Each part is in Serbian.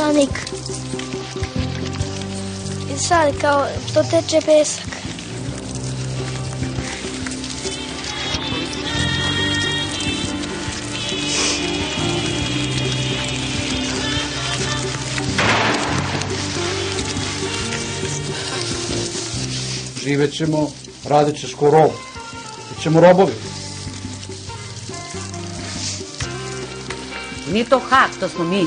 novčanik. I sad kao što teče pesak. Živjet ćemo, radit će skoro robu. Bićemo robovi. Nije to hak, to smo mi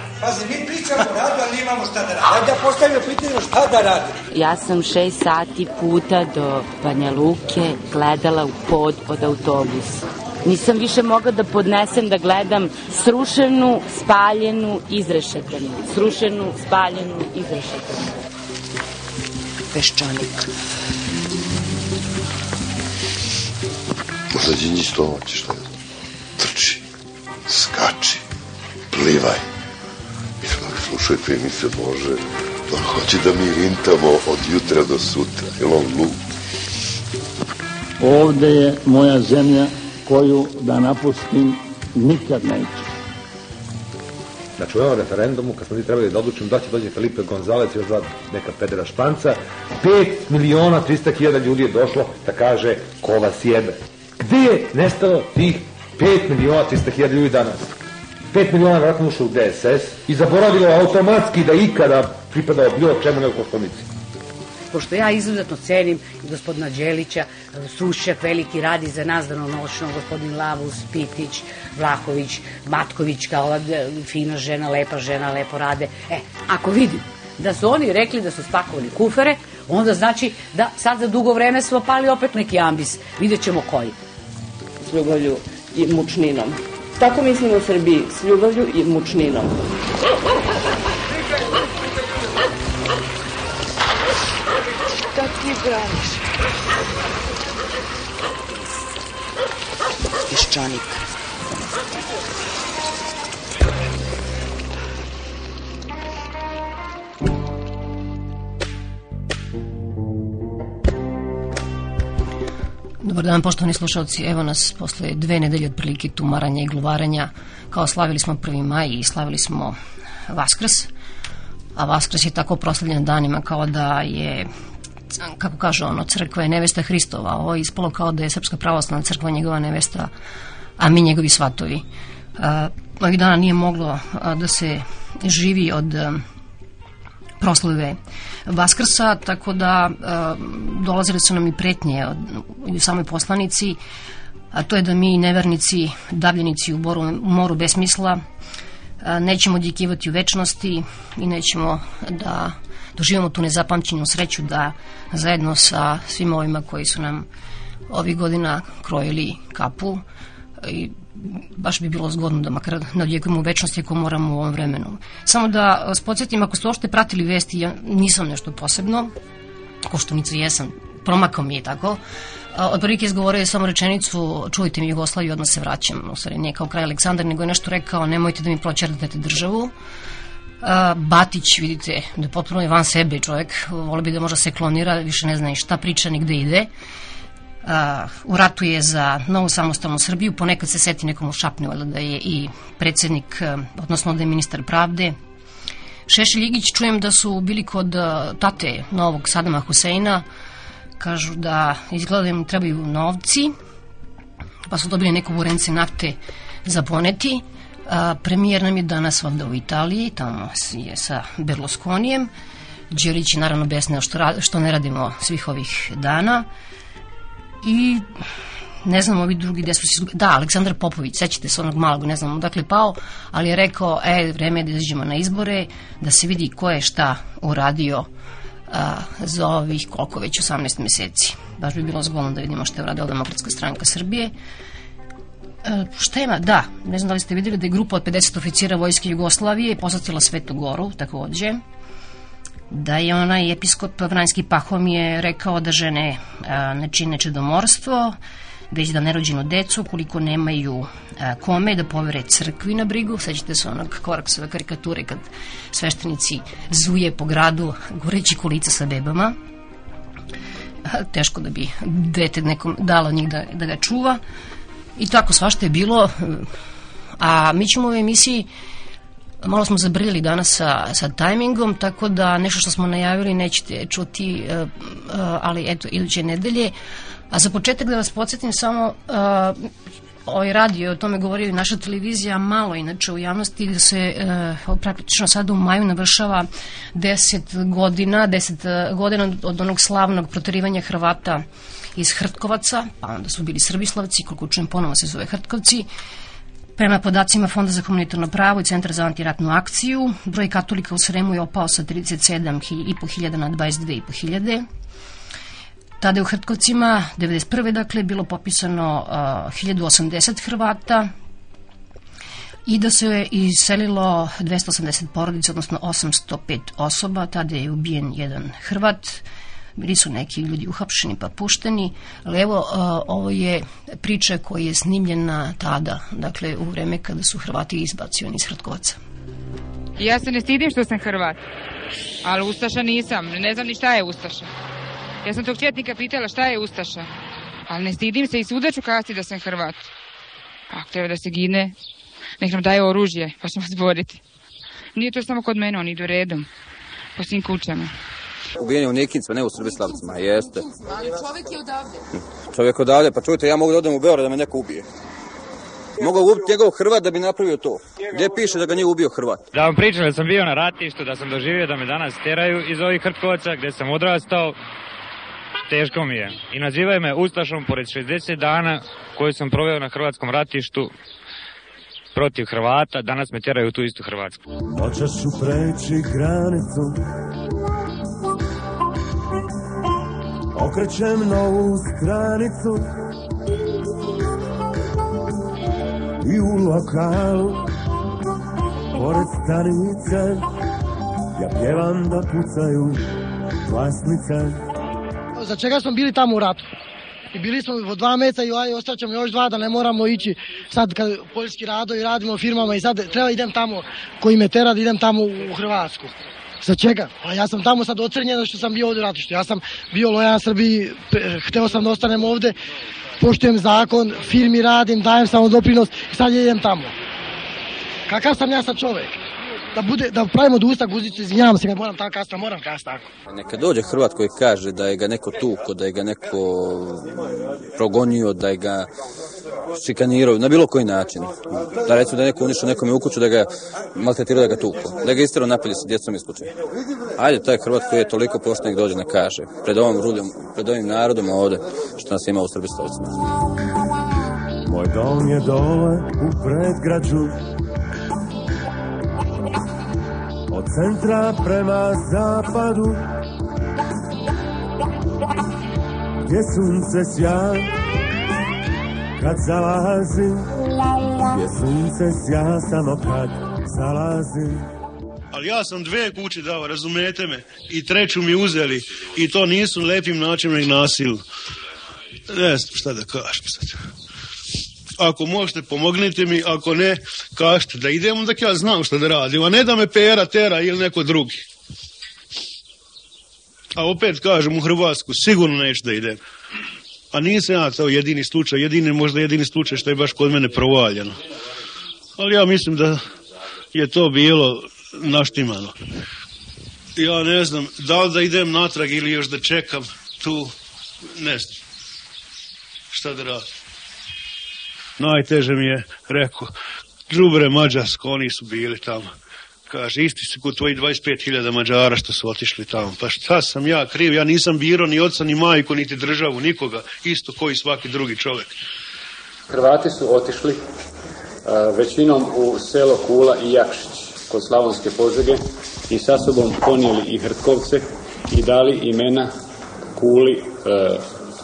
Pazi, mi pričamo o radu, ali imamo šta da radimo. Ajde da postavimo pitanje šta da radimo. Ja sam šest sati puta do Banja Luke gledala u pod od autobusa. Nisam više mogla da podnesem da gledam srušenu, spaljenu, izrešetanu. Srušenu, spaljenu, izrešetanu. Peščanik. Možda đinji stoma ćeš, šta je? Trči, skači, plivaj slušajte mi se Bože, on hoće da mi rintamo od jutra do sutra, je on lud? Ovde je moja zemlja koju da napustim nikad neću. Na da čuvenom referendumu, kad smo mi trebali da odlučimo da će dođe Felipe Gonzalez još dva neka pedera španca, 5 miliona 300 hiljada ljudi je došlo da kaže ko vas jebe. Gde je nestalo tih 5 miliona 300 hiljada ljudi danas? 5 miliona vratno ušlo u DSS i zaboravilo automatski da ikada pripadao bilo čemu na Koštunici. Pošto ja izuzetno cenim gospodina Đelića, stručnjak veliki radi za nas danonoćno, gospodin Lavus, Pitić, Vlahović, Matković, kao ova e, fina žena, lepa žena, lepo rade. E, ako vidim da su oni rekli da su spakovali kufere, onda znači da sad za dugo vreme smo pali opet neki ambis. Vidjet ćemo koji. Zlogoju i mučninom. Tako mislim o Srbiji, s ljubavlju i mučninom. Kad da ti braniš? Peščanik. Dobar dan, poštovani slušalci. Evo nas posle dve nedelje otprilike tumaranja i gluvaranja. Kao slavili smo 1. maj i slavili smo Vaskrs. A Vaskrs je tako proslavljen danima kao da je kako kaže ono, crkva je nevesta Hristova. Ovo je ispalo kao da je Srpska pravoslavna crkva njegova nevesta, a mi njegovi svatovi. Uh, ovih dana nije moglo da se živi od uh, proslave Vaskrsa, tako da e, dolazile su nam i pretnje od, u samoj poslanici, a to je da mi nevernici, davljenici u boru, u moru besmisla, e, nećemo odjekivati u večnosti i nećemo da doživimo tu nezapamćenu sreću da zajedno sa svim ovima koji su nam ovih godina krojili kapu i baš bi bilo zgodno da makar nadjekujemo večnosti ako moramo u ovom vremenu. Samo da vas podsjetim, ako ste ošte pratili vesti, ja nisam nešto posebno, koštunicu jesam, promakao mi je tako, otprilike izgovorio je samo rečenicu čujte mi Jugoslaviju, odmah se vraćam. U stvari nije kao kraj Aleksandar, nego je nešto rekao nemojte da mi proćerdate državu. Batić, vidite, da je potpuno van sebe čovjek, vole bi da možda se klonira, više ne zna ni šta priča, ni gde ide. Uh, u ratu je za novu samostalnu Srbiju, ponekad se seti nekomu šapnjevalo da je i predsednik, uh, odnosno da je ministar pravde. Šešelj Igić čujem da su bili kod uh, tate novog Sadama Huseina, kažu da izgleda da im trebaju novci, pa su dobili neku burence nafte za poneti. A, premijer nam je danas valjda u Italiji, tamo je sa Berlusconijem. Đelić je naravno objasnio što, što ne radimo svih ovih dana i ne znam ovi drugi gde su se da Aleksandar Popović sećate se onog malog ne znam odakle pao ali je rekao e vreme je da izađemo na izbore da se vidi ko je šta uradio a, za ovih koliko već 18 meseci baš bi bilo zgodno da vidimo šta je uradila demokratska stranka Srbije e, šta ima? Da, ne znam da li ste videli da je grupa od 50 oficira Vojske Jugoslavije posetila Svetu Goru takođe da je onaj episkop Vranjski Pahomije rekao da žene a, ne čine čedomorstvo, već da nerođeno decu, koliko nemaju a, kome da povere crkvi na brigu. Sećate se onog koraksove karikature kad sveštenici zuje po gradu goreći kolica sa bebama. A, teško da bi dete nekom dalo njih da, da ga čuva. I tako svašta je bilo. A mi ćemo u emisiji Malo smo zabrili danas sa, sa tajmingom, tako da nešto što smo najavili nećete čuti, uh, uh, ali eto, iduće nedelje. A za početak da vas podsjetim samo, uh, ovaj radio, o tome govorio i naša televizija, malo inače u javnosti, da se praktično sad u maju navršava 10 godina, 10 godina od, onog slavnog proterivanja Hrvata iz Hrtkovaca, pa onda su bili Srbislavci, koliko čujem ponovo se zove Hrtkovci, Prema podacima Fonda za komunitarno pravo i Centra za antiratnu akciju, broj katolika u Sremu je opao sa 37.500 na 22.500. Tada je u Hrtkovcima 91. dakle bilo popisano uh, 1080 Hrvata i da se je iselilo 280 porodica, odnosno 805 osoba. Tada je ubijen jedan Hrvat, bili su neki ljudi uhapšeni pa pušteni, ali evo ovo je priča koja je snimljena tada, dakle u vreme kada su Hrvati izbacioni iz Hrtkovca. Ja se ne stidim što sam Hrvat, ali Ustaša nisam, ne znam ni šta je Ustaša. Ja sam tog četnika pitala šta je Ustaša, ali ne stidim se i svuda ću kazati da sam Hrvat. Ako treba da se gine, nek nam daje oružje, pa ćemo zboriti. Nije to samo kod mene, oni idu redom, po svim kućama. Ubijen je u Nikincima, ne u Srbislavcima, jeste. Ali čovjek je odavde. Čovjek odavde, pa čujte, ja mogu da odem u Beograd da me neko ubije. Mogu da ubiti njegov Hrvat da bi napravio to. Gdje piše da ga nije ubio Hrvat? Da vam pričam da sam bio na ratištu, da sam doživio da me danas teraju iz ovih Hrtkovaca gdje sam odrastao. Teško mi je. I nazivaju me Ustašom pored 60 dana koju sam proveo na hrvatskom ratištu protiv Hrvata. Danas me teraju u tu istu Hrvatsku. Hoćeš upreći granicu Okrećem novu stranicu I u lokalu Pored stanice Ja pjevam da pucaju Glasnice Za čega smo bili tamo u ratu? I bili smo po dva meca i aj, ostaćemo još dva da ne moramo ići sad kad poljski rado i radimo firmama i sad treba idem tamo koji me tera da idem tamo u Hrvatsku. Za čega? Pa ja sam tamo sad ocenjen što sam bio ovde u ratištu. Ja sam bio lojan Srbiji, hteo sam da ostanem ovde, poštujem zakon, firmi radim, dajem samo doprinos i sad idem tamo. Kakav sam ja sad čovek? da, bude, da pravimo od usta guzicu, izvinjavam se, kad moram tako kasno, moram kasno tako. Neka dođe Hrvat koji kaže da je ga neko tuko, da je ga neko progonio, da je ga šikanirao, na bilo koji način. Da recimo da neko unišao nekome u kuću, da ga maltretirao, da ga tuko, da ga istirao napolje sa djecom iz kuće. Ajde, taj Hrvat koji je toliko poštenik dođe na kaže, pred ovim rudom pred ovim narodom ovde, što nas ima u Srbistovcima. Moj dom je dole u predgrađu centra prema zapadu Gdje sunce sja kad zalazi Gdje sunce sja samo kad zalazi ali ja sam dve kuće dao, razumete me, i treću mi uzeli, i to nisu lepim načinom nego nasilu. Ne znam šta da kažem sad ako možete pomognite mi, ako ne, kažete da idem, da ja znam šta da radim, a ne da me pera tera ili neko drugi. A opet kažem, u Hrvatsku sigurno neću da idem. A nisam ja to jedini slučaj, jedini, možda jedini slučaj što je baš kod mene provaljeno. Ali ja mislim da je to bilo naštimano. Ja ne znam, da li da idem natrag ili još da čekam tu, ne znam, šta da radim najteže mi je rekao, džubre mađarsko, oni su bili tamo. Kaže, isti su kod tvoji 25.000 mađara što su otišli tamo. Pa šta sam ja kriv? Ja nisam birao ni oca, ni majku, niti državu, nikoga. Isto koji svaki drugi čovjek. Hrvati su otišli uh, većinom u selo Kula i Jakšić kod Slavonske požege i sa sobom ponijeli i Hrtkovce i dali imena Kuli e,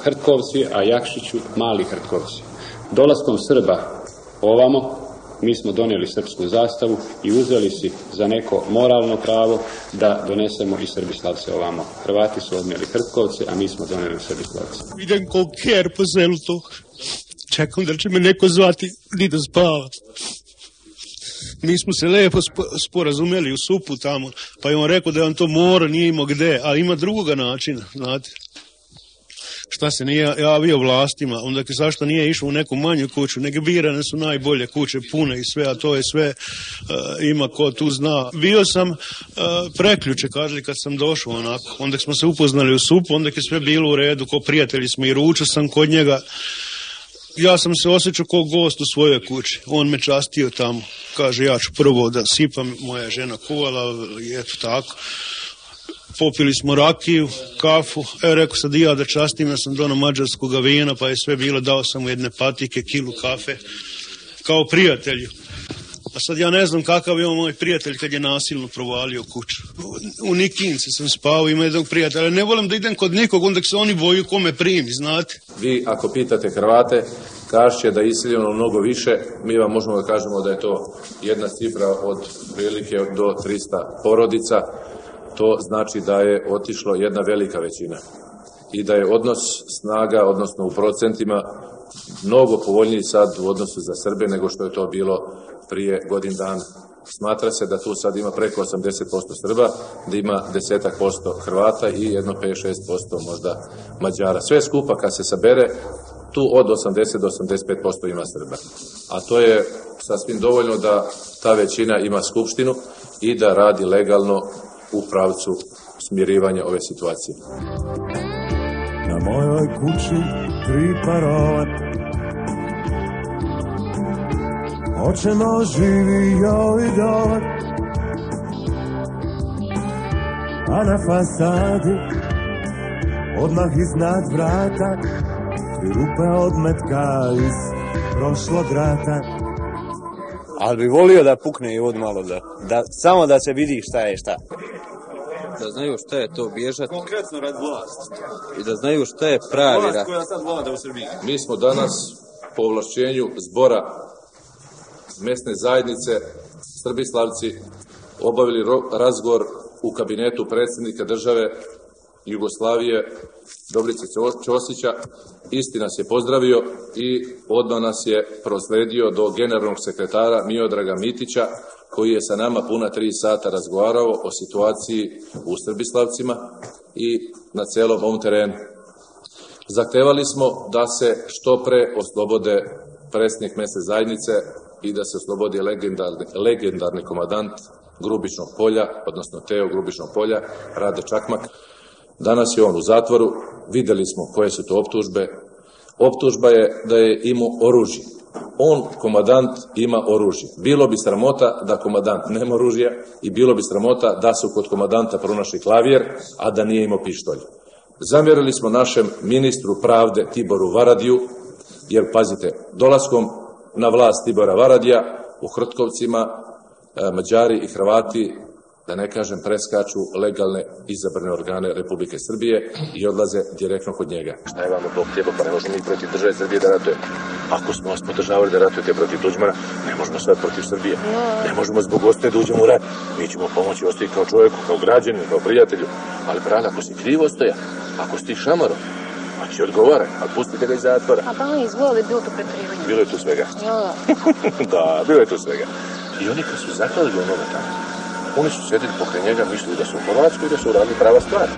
Hrtkovci, a Jakšiću Mali Hrtkovci. Dolaskom Srba ovamo, mi smo doneli srpsku zastavu i uzeli si za neko moralno pravo da donesemo i srbislavce ovamo. Hrvati su odnijeli Hrtkovce, a mi smo doneli srbislavce. Idem ko kjer po selu to. Čekam da će me neko zvati, ni da spava. Mi smo se lepo sporazumeli u supu tamo, pa je on rekao da je on to mora, nije imao gde, a ima drugoga načina, znate šta se nije javio vlastima, onda dakle, zašto nije išao u neku manju kuću, neke birane su najbolje kuće, pune i sve, a to je sve, uh, ima ko tu zna. Bio sam uh, eh, preključe, kaželi, kad sam došao onako, onda smo se upoznali u supu, onda je sve bilo u redu, ko prijatelji smo i ručao sam kod njega, ja sam se osjećao kao gost u svojoj kući. On me častio tamo. Kaže, ja ću prvo da sipam, moja žena kuvala, i eto tako popili smo rakiju, kafu, evo rekao sam da ja da častim, ja sam dono mađarskog vina, pa je sve bilo, dao sam mu jedne patike, kilu kafe, kao prijatelju. A pa sad ja ne znam kakav je on moj prijatelj kad je nasilno provalio kuću. U Nikinci sam spao, ima jednog prijatelja. Ne volim da idem kod nikog, onda se oni boju kome primi, znate. Vi ako pitate Hrvate, kažete da je iseljeno mnogo više. Mi vam možemo da kažemo da je to jedna cifra od prilike do 300 porodica to znači da je otišlo jedna velika većina i da je odnos snaga, odnosno u procentima, mnogo povoljniji sad u odnosu za Srbe nego što je to bilo prije godin dana. Smatra se da tu sad ima preko 80% Srba, da ima desetak posto Hrvata i jedno 5-6% možda Mađara. Sve skupa kad se sabere, tu od 80 do 85% ima Srba. A to je sasvim dovoljno da ta većina ima skupštinu i da radi legalno u pravcu smirivanja ove situacije. Na mojoj kući tri parolata Hoćemo živi joj dolar A na fasadi Odmah iznad vrata Rupe od metka iz prošlog rata Ali bi volio da pukne i od malo da, da, samo da se vidi šta je šta da znaju šta je to bježati. Konkretno rad vlast. I da znaju šta je pravi vlast rat. koja sad vlada u Srbiji. Mi smo danas po ovlašćenju zbora mesne zajednice Srbislavci obavili razgovor u kabinetu predsjednika države Jugoslavije Dobrice Ćosića. Isti nas je pozdravio i odmah nas je prosledio do generalnog sekretara Miodraga Mitića koji je sa nama puna tri sata razgovarao o situaciji u Srbislavcima i na celom ovom terenu. Zahtevali smo da se što pre oslobode presnik mese zajednice i da se oslobodi legendarni, legendarni komadant Grubičnog polja, odnosno Teo Grubičnog polja, Rade Čakmak. Danas je on u zatvoru, videli smo koje su to optužbe. Optužba je da je imao oružje on, komadant, ima oružje. Bilo bi sramota da komadant nema oružja i bilo bi sramota da su kod komadanta pronašli klavijer, a da nije imao pištolj. Zamjerili smo našem ministru pravde Tiboru Varadiju, jer pazite, dolaskom na vlast Tibora Varadija u Hrtkovcima e, Mađari i Hrvati da ne kažem preskaču legalne izabrane organe Republike Srbije i odlaze direktno kod njega. Šta je vama bog tijelo, pa ne možemo mi protiv države Srbije da ratujemo. Ako smo vas podržavali da ratujete protiv Tuđmana, ne možemo sve protiv Srbije. Ne možemo zbog ostaje da uđemo u rat. Mi ćemo pomoći ostaje kao čovjeku, kao građaninu, kao prijatelju. Ali brale, ako si krivo ostaja, ako si šamaro, pa ti odgovaraj, ali pustite ga iz zatvora. A pa on izgleda bilo to pretrivanje. Bilo je tu svega. Da. da, bilo je tu svega. I oni kad su zaklali ono tamo, Oni su sjedili pokraj njega, mislili da su u Hrvatskoj i da su uradili prava stvar.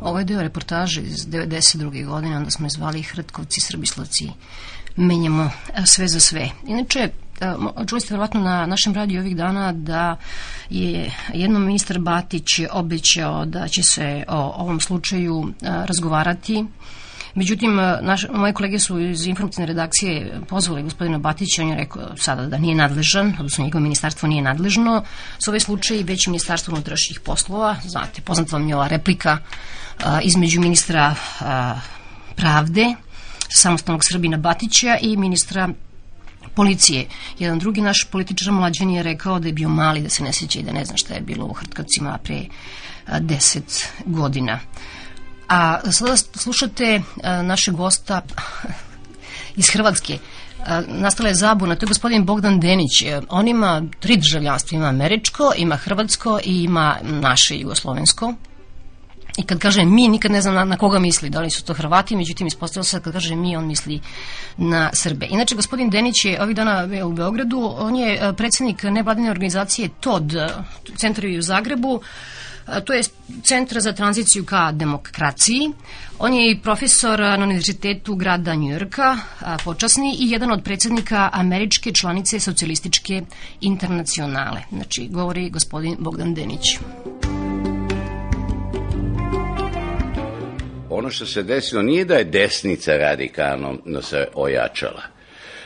Ovo je deo reportaže iz 92. godine, onda smo izvali Hrtkovci, Srbislovci, menjamo e, sve za sve. Inače, e, čuli ste verovatno na našem radiju ovih dana da je jednom ministar Batić obećao da će se o ovom slučaju e, razgovarati Međutim, e, naš, moje kolege su iz informativne redakcije pozvali gospodina Batića, on je rekao sada da nije nadležan, odnosno njegovo ministarstvo nije nadležno. S ovaj slučaj već ministarstvo unutrašnjih poslova, znate, poznata vam je ova replika a, e, između ministra a, e, pravde, samostalnog Srbina Batića i ministra policije. Jedan drugi naš političar mlađan je rekao da je bio mali, da se ne seća i da ne zna šta je bilo u Hrtkacima pre 10 godina. A sada slušate e, naše gosta iz Hrvatske. E, nastala je zabuna, to je gospodin Bogdan Denić. E, on ima tri državljanstva, ima američko, ima hrvatsko i ima naše jugoslovensko. I kad kaže mi, nikad ne znam na, na koga misli, da li su to Hrvati, međutim ispostavilo se da kad kaže mi, on misli na Srbe. Inače, gospodin Denić je ovih dana u Beogradu, on je predsjednik nevladine organizacije TOD, centru u Zagrebu, to je Centra za tranziciju ka demokraciji. On je i profesor na Univerzitetu grada Njujorka, počasni i jedan od predsednika američke članice socijalističke internacionale. Znači, govori gospodin Bogdan Denić. Ono što se desilo nije da je desnica radikalno da se ojačala,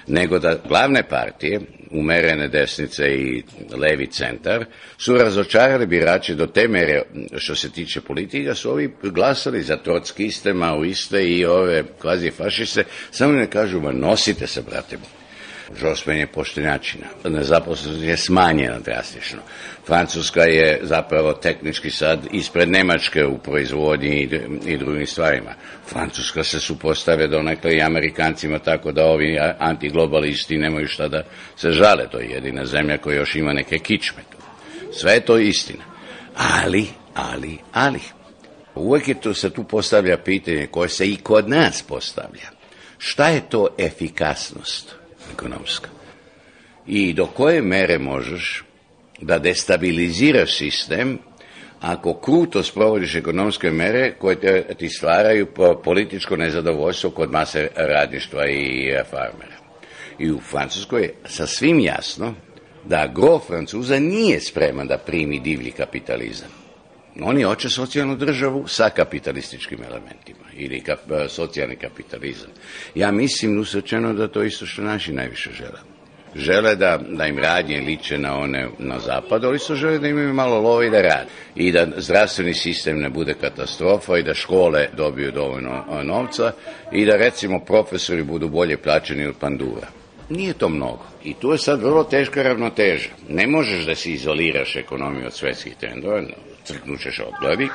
nego da glavne partije, umerene desnice i levi centar, su razočarali birače do te mere što se tiče politika, da su ovi glasali za trockiste, maoiste i ove kvazi fašiste, samo ne kažu, ma nosite se, brate, žosmenje poštenjačina. Nezaposlenost je smanjena drastično. Francuska je zapravo tehnički sad ispred Nemačke u proizvodnji i, drugim stvarima. Francuska se supostavlja donekle i Amerikancima tako da ovi antiglobalisti nemaju šta da se žale. To je jedina zemlja koja još ima neke kičme tu. Sve je to istina. Ali, ali, ali, uvek je to, se tu postavlja pitanje koje se i kod nas postavlja. Šta je to efikasnost? ekonomska. I do koje mere možeš da destabiliziraš sistem ako kruto sprovodiš ekonomske mere koje te, ti stvaraju političko nezadovoljstvo kod mase radništva i e, farmera. I u Francuskoj je sasvim jasno da gro Francuza nije spreman da primi divlji kapitalizam Oni hoće socijalnu državu sa kapitalističkim elementima ili kap, e, socijalni kapitalizam. Ja mislim usrečeno da to isto što naši najviše žele. Žele da, da im radnje liče na one na zapadu, ali su žele da imaju malo lova i da rade. I da zdravstveni sistem ne bude katastrofa i da škole dobiju dovoljno e, novca i da recimo profesori budu bolje plaćeni od pandura. Nije to mnogo. I tu je sad vrlo teška ravnoteža. Ne možeš da se izoliraš ekonomiju od svetskih trendova, crknućeš od glavi,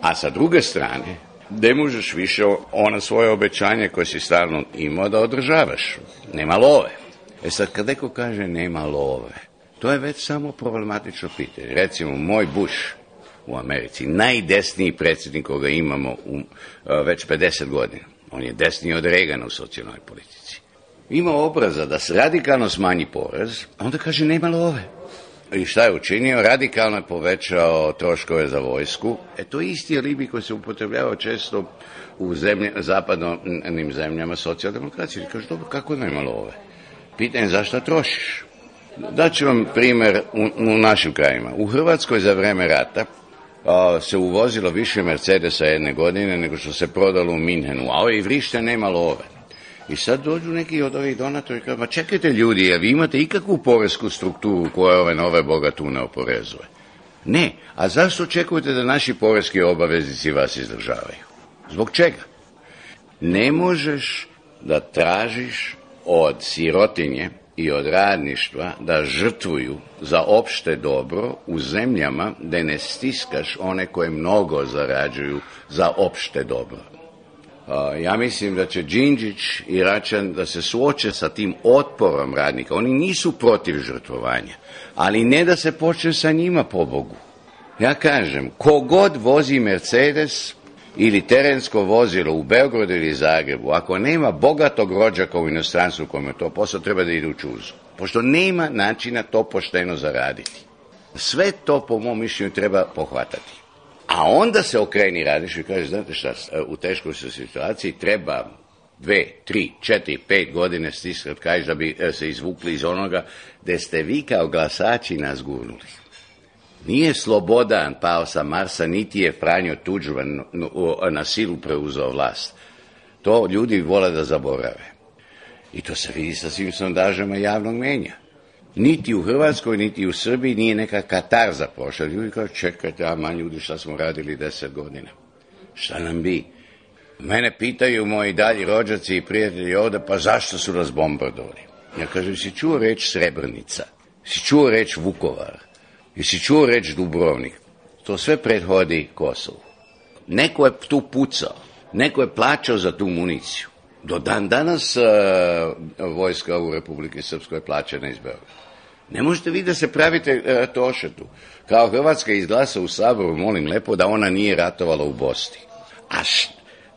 a sa druge strane, ne možeš više ona svoje obećanje koje si stalno imao da održavaš. Nema love. E sad, kad neko kaže nema love, to je već samo problematično pitanje. Recimo, moj Bush u Americi, najdesniji predsednik koga imamo u, a, e, već 50 godina. On je desniji od Regana u socijalnoj politici. Ima obraza da se radikalno smanji porez, onda kaže nema love i šta je učinio? Radikalno je povećao troškove za vojsku. E to isti ribi koji se upotrebljava često u zemlje, zapadnim zemljama socijaldemokracije. Kaže, dobro, kako nema love? Pitanje zašto trošiš? Daću vam primer u, u našim krajima. U Hrvatskoj za vreme rata a, se uvozilo više Mercedesa jedne godine nego što se prodalo u Minhenu, a i vrište nema love. I sad dođu neki od ovih donatora i kaže, ma čekajte ljudi, je vi imate ikakvu poresku strukturu koja ove nove bogatune oporezuje? Ne. A zašto očekujete da naši poreski obaveznici vas izdržavaju? Zbog čega? Ne možeš da tražiš od sirotinje i od radništva da žrtvuju za opšte dobro u zemljama gde ne stiskaš one koje mnogo zarađuju za opšte dobro ja mislim da će Đinđić i Račan da se suoče sa tim otporom radnika. Oni nisu protiv žrtvovanja, ali ne da se počne sa njima po Bogu. Ja kažem, kogod vozi Mercedes ili terensko vozilo u Beogradu ili Zagrebu, ako nema bogatog rođaka u inostranstvu kome to posao, treba da ide u čuzu. Pošto nema načina to pošteno zaraditi. Sve to, po mom mišljenju, treba pohvatati. A onda se okreni radiš i kaže, znate šta, e, u teškoj su situaciji, treba dve, tri, četiri, pet godine stiskat kajš da bi e, se izvukli iz onoga gde ste vi kao glasači nas gurnuli. Nije slobodan pao sa Marsa, niti je Franjo Tuđman na silu preuzao vlast. To ljudi vole da zaborave. I to se vidi sa svim sondažama javnog menja niti u Hrvatskoj, niti u Srbiji nije neka katarza prošla. Ljudi kao, čekajte, a man ljudi šta smo radili deset godina. Šta nam bi? Mene pitaju moji dalji rođaci i prijatelji ovde, pa zašto su nas bombardovali? Ja kažem, si čuo reč Srebrnica, si čuo reč Vukovar, si čuo reč Dubrovnik. To sve prethodi Kosovu. Neko je tu pucao, neko je plaćao za tu municiju. Do dan danas uh, vojska u Republike Srpskoj plaća na iz Ne možete vi da se pravite ratošetu. E, Kao Hrvatska izglasa u Saboru, molim lepo, da ona nije ratovala u Bosni. A št,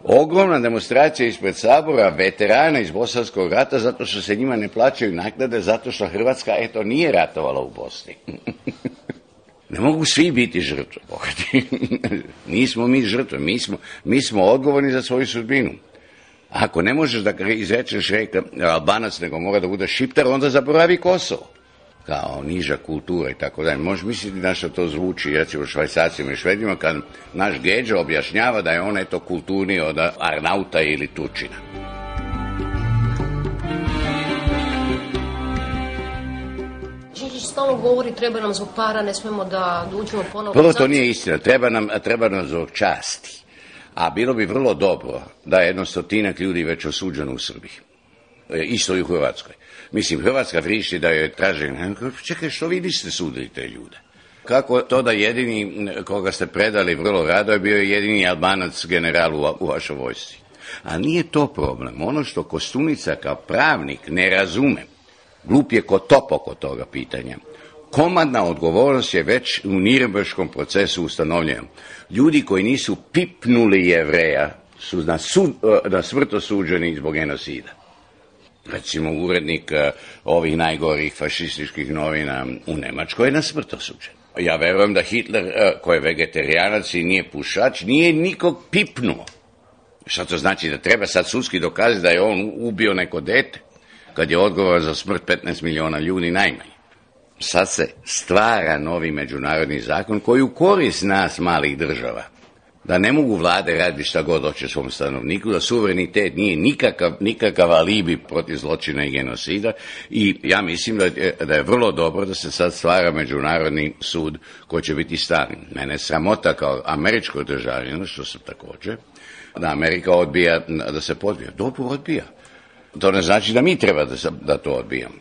ogromna demonstracija ispred Sabora veterana iz Bosanskog rata zato što se njima ne plaćaju naknade, zato što Hrvatska, eto, nije ratovala u Bosni. Ne mogu svi biti žrtve. Nismo mi žrtve, mi smo, mi smo odgovorni za svoju sudbinu. Ako ne možeš da izrečeš reka Albanac, nego mora da bude Šiptar, onda zaboravi Kosovo kao niža kultura i tako dalje. Možeš misliti na da što to zvuči, recimo švajcarcima i švedima, kad naš Geđa objašnjava da je on eto kulturniji od Arnauta ili Turčina. stalno govori treba nam zbog para, ne smemo da uđemo ponovo. Prvo to nije istina, treba nam, treba nam zbog časti. A bilo bi vrlo dobro da je jedno stotinak ljudi već osuđeno u Srbiji. E, isto i u Hrvatskoj. Mislim, Hrvatska vrišti da joj traže, čekaj, što vi niste sudili te ljude? Kako to da jedini koga ste predali vrlo rado je bio jedini albanac general u, u vašoj vojsci? A nije to problem. Ono što Kostunica kao pravnik ne razume, glup je ko top oko toga pitanja, komadna odgovornost je već u Nirnberškom procesu ustanovljena. Ljudi koji nisu pipnuli jevreja su na, sud, na smrto suđeni zbog genocida recimo urednik ovih najgorih fašističkih novina u Nemačkoj je na smrt osuđen. Ja verujem da Hitler, eh, koji je vegetarijanac i nije pušač, nije nikog pipnuo. Šta to znači? Da treba sad sudski dokazati da je on ubio neko dete, kad je odgovoran za smrt 15 miliona ljudi najmanje. Sad se stvara novi međunarodni zakon koji u korist nas malih država da ne mogu vlade raditi šta god hoće svom stanovniku, da suverenitet nije nikakav, nikakav alibi protiv zločina i genocida i ja mislim da da je vrlo dobro da se sad stvara međunarodni sud koji će biti stalni. Mene je sramota kao američko državljeno, što sam takođe, da Amerika odbija da se podbija. Dobro odbija. To ne znači da mi treba da, da to odbijamo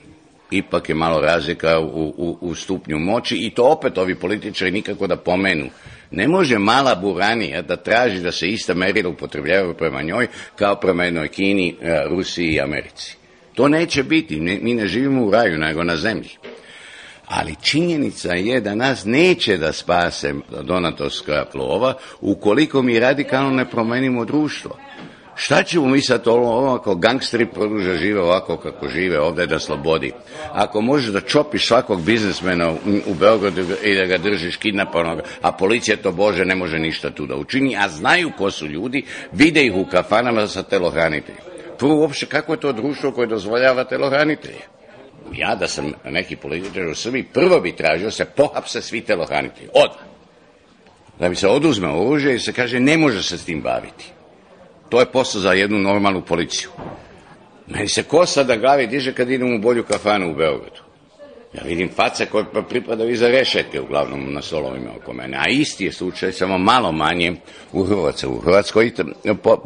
ipak je malo razlika u, u, u stupnju moći i to opet ovi političari nikako da pomenu. Ne može mala buranija da traži da se ista merila upotrebljavaju prema njoj kao prema jednoj Kini, e, Rusiji i Americi. To neće biti, mi ne živimo u raju nego na zemlji. Ali činjenica je da nas neće da spase donatorska plova ukoliko mi radikalno ne promenimo društvo. Šta ćemo mi sad ovo, ako gangstri produže žive ovako kako žive ovde da slobodi? Ako možeš da čopiš svakog biznismena u, u Beogradu i da ga držiš kidnapanoga, a policija to Bože ne može ništa tu da učini, a znaju ko su ljudi, vide ih u kafanama sa telohraniteljima. Tu uopšte kako je to društvo koje dozvoljava telohranitelje? Ja da sam neki političar u Srbiji, prvo bi tražio da se pohapse svi telohranitelji. Odmah. Da mi se oduzme oružje i se kaže ne može se s tim baviti. To je posao za jednu normalnu policiju. Meni se kosa da glavi diže kad idem u bolju kafanu u Beogradu. Ja vidim face koje pa pripadaju iza rešetke uglavnom na solovima oko mene. A isti je slučaj, samo malo manje u Hrvatskoj. U Hrvatskoj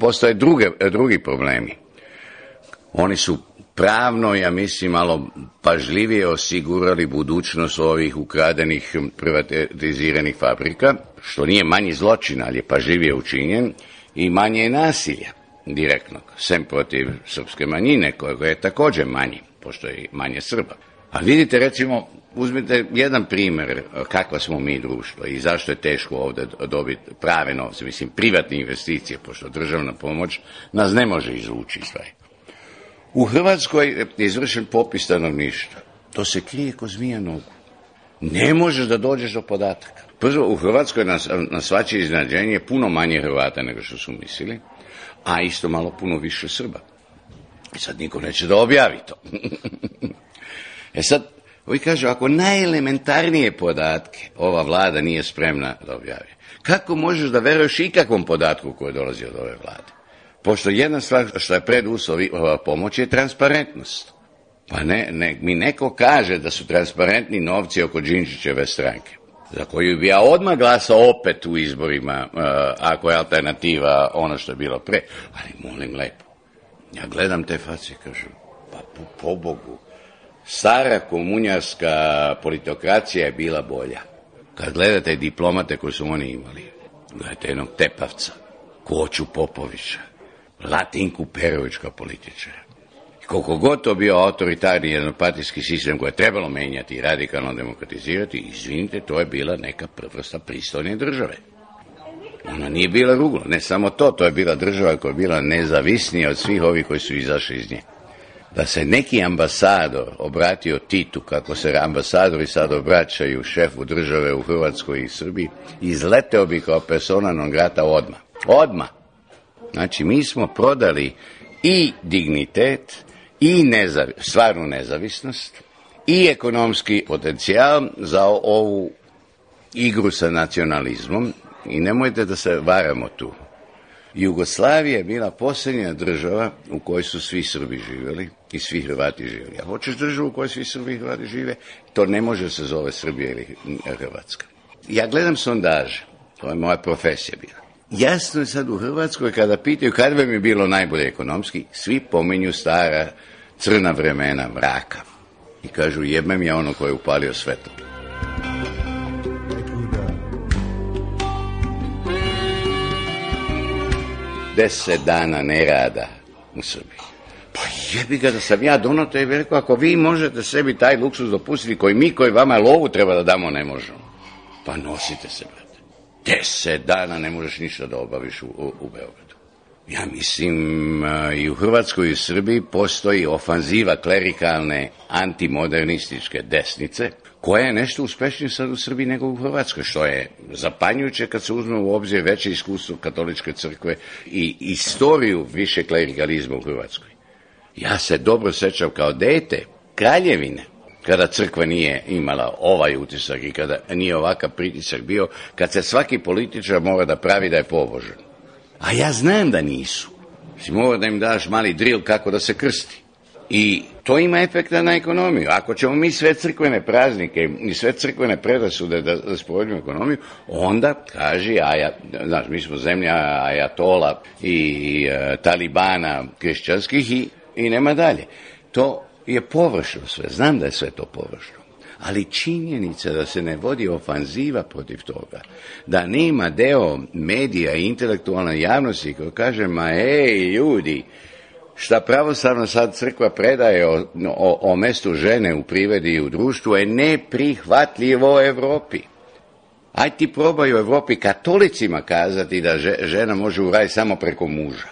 postoje druge, drugi problemi. Oni su pravno, ja mislim, malo pažljivije osigurali budućnost ovih ukradenih privatiziranih fabrika, što nije manji zločin, ali je pažljivije učinjen i manje nasilja direktnog, sem protiv srpske manjine, koja je takođe manji, pošto je manje Srba. A vidite, recimo, uzmite jedan primer eh, kakva smo mi društvo i zašto je teško ovde dobiti prave novce, mislim, privatne investicije, pošto državna pomoć nas ne može izvući iz U Hrvatskoj je izvršen popis stanovništva. To se krije ko zmija nogu. Ne možeš da dođeš do podataka. Prvo, u Hrvatskoj nas, na svačije iznadženje puno manje Hrvata nego što su mislili, a isto malo puno više Srba. I sad niko neće da objavi to. e sad, ovi kažu, ako najelementarnije podatke ova vlada nije spremna da objavi, kako možeš da veruješ ikakvom podatku koji dolazi od ove vlade? Pošto jedna stvar što je ova pomoć je transparentnost. Pa ne, ne, mi neko kaže da su transparentni novci oko Đinđićeve stranke za koju bi ja odmah glasao opet u izborima, uh, ako je alternativa ono što je bilo pre. Ali molim lepo, ja gledam te face i kažem, pa po, po Bogu, stara komunjarska politokracija je bila bolja. Kad gledate diplomate koje su oni imali, gledajte jednog Tepavca, Koću Popovića, Latinku Perovićka političara, koliko god to bio autoritarni jednopartijski sistem koji je trebalo menjati i radikalno demokratizirati, izvinite, to je bila neka vrsta pristojne države. Ona nije bila ruglo, ne samo to, to je bila država koja je bila nezavisnija od svih ovih koji su izašli iz nje. Da se neki ambasador obratio Titu, kako se ambasadori sad obraćaju šefu države u Hrvatskoj i Srbiji, izleteo bi kao persona non grata odma. Odma! Znači, mi smo prodali i dignitet i nezavi, stvarnu nezavisnost i ekonomski potencijal za ovu igru sa nacionalizmom i nemojte da se varamo tu. Jugoslavija je bila posljednja država u kojoj su svi Srbi živjeli i svi Hrvati živjeli. A hoćeš državu u kojoj svi Srbi i Hrvati žive, to ne može da se zove Srbija ili Hrvatska. Ja gledam sondaže, to je moja profesija bila. Jasno je sad u Hrvatskoj kada pitaju kada bi mi bilo najbolje ekonomski, svi pominju stara crna vremena mraka. I kažu, jebem ja ono koje je upalio svetlo. Deset dana ne rada u Srbiji. Pa jebi ga da sam ja dono to je rekao, ako vi možete sebi taj luksuz dopustiti koji mi koji vama lovu treba da damo ne možemo. Pa nosite se, brate. Deset dana ne možeš ništa da obaviš u, u, u Beogradu. Ja mislim, i u Hrvatskoj i Srbiji postoji ofanziva klerikalne antimodernističke desnice, koja je nešto uspešnija sad u Srbiji nego u Hrvatskoj, što je zapanjujuće kad se uzme u obzir veće iskustvo katoličke crkve i istoriju više klerikalizma u Hrvatskoj. Ja se dobro sećam kao dete kraljevine, kada crkva nije imala ovaj utisak i kada nije ovakav pritisak bio, kad se svaki političar mora da pravi da je pobožen. A ja znam da nisu. Si mora da im daš mali dril kako da se krsti. I to ima efekta na ekonomiju. Ako ćemo mi sve crkvene praznike i sve crkvene predrasude da, da spovedimo ekonomiju, onda kaži, a ja, znaš, mi smo zemlja ajatola i e, talibana kršćanskih i, i nema dalje. To je površno sve. Znam da je sve to površno ali činjenica da se ne vodi ofanziva protiv toga, da nema deo medija i intelektualne javnosti koji kaže, ma ej, ljudi, šta pravoslavna sad crkva predaje o, o, o mestu žene u privedi i u društvu je neprihvatljivo u Evropi. Aj ti probaj u Evropi katolicima kazati da žena može u raj samo preko muža.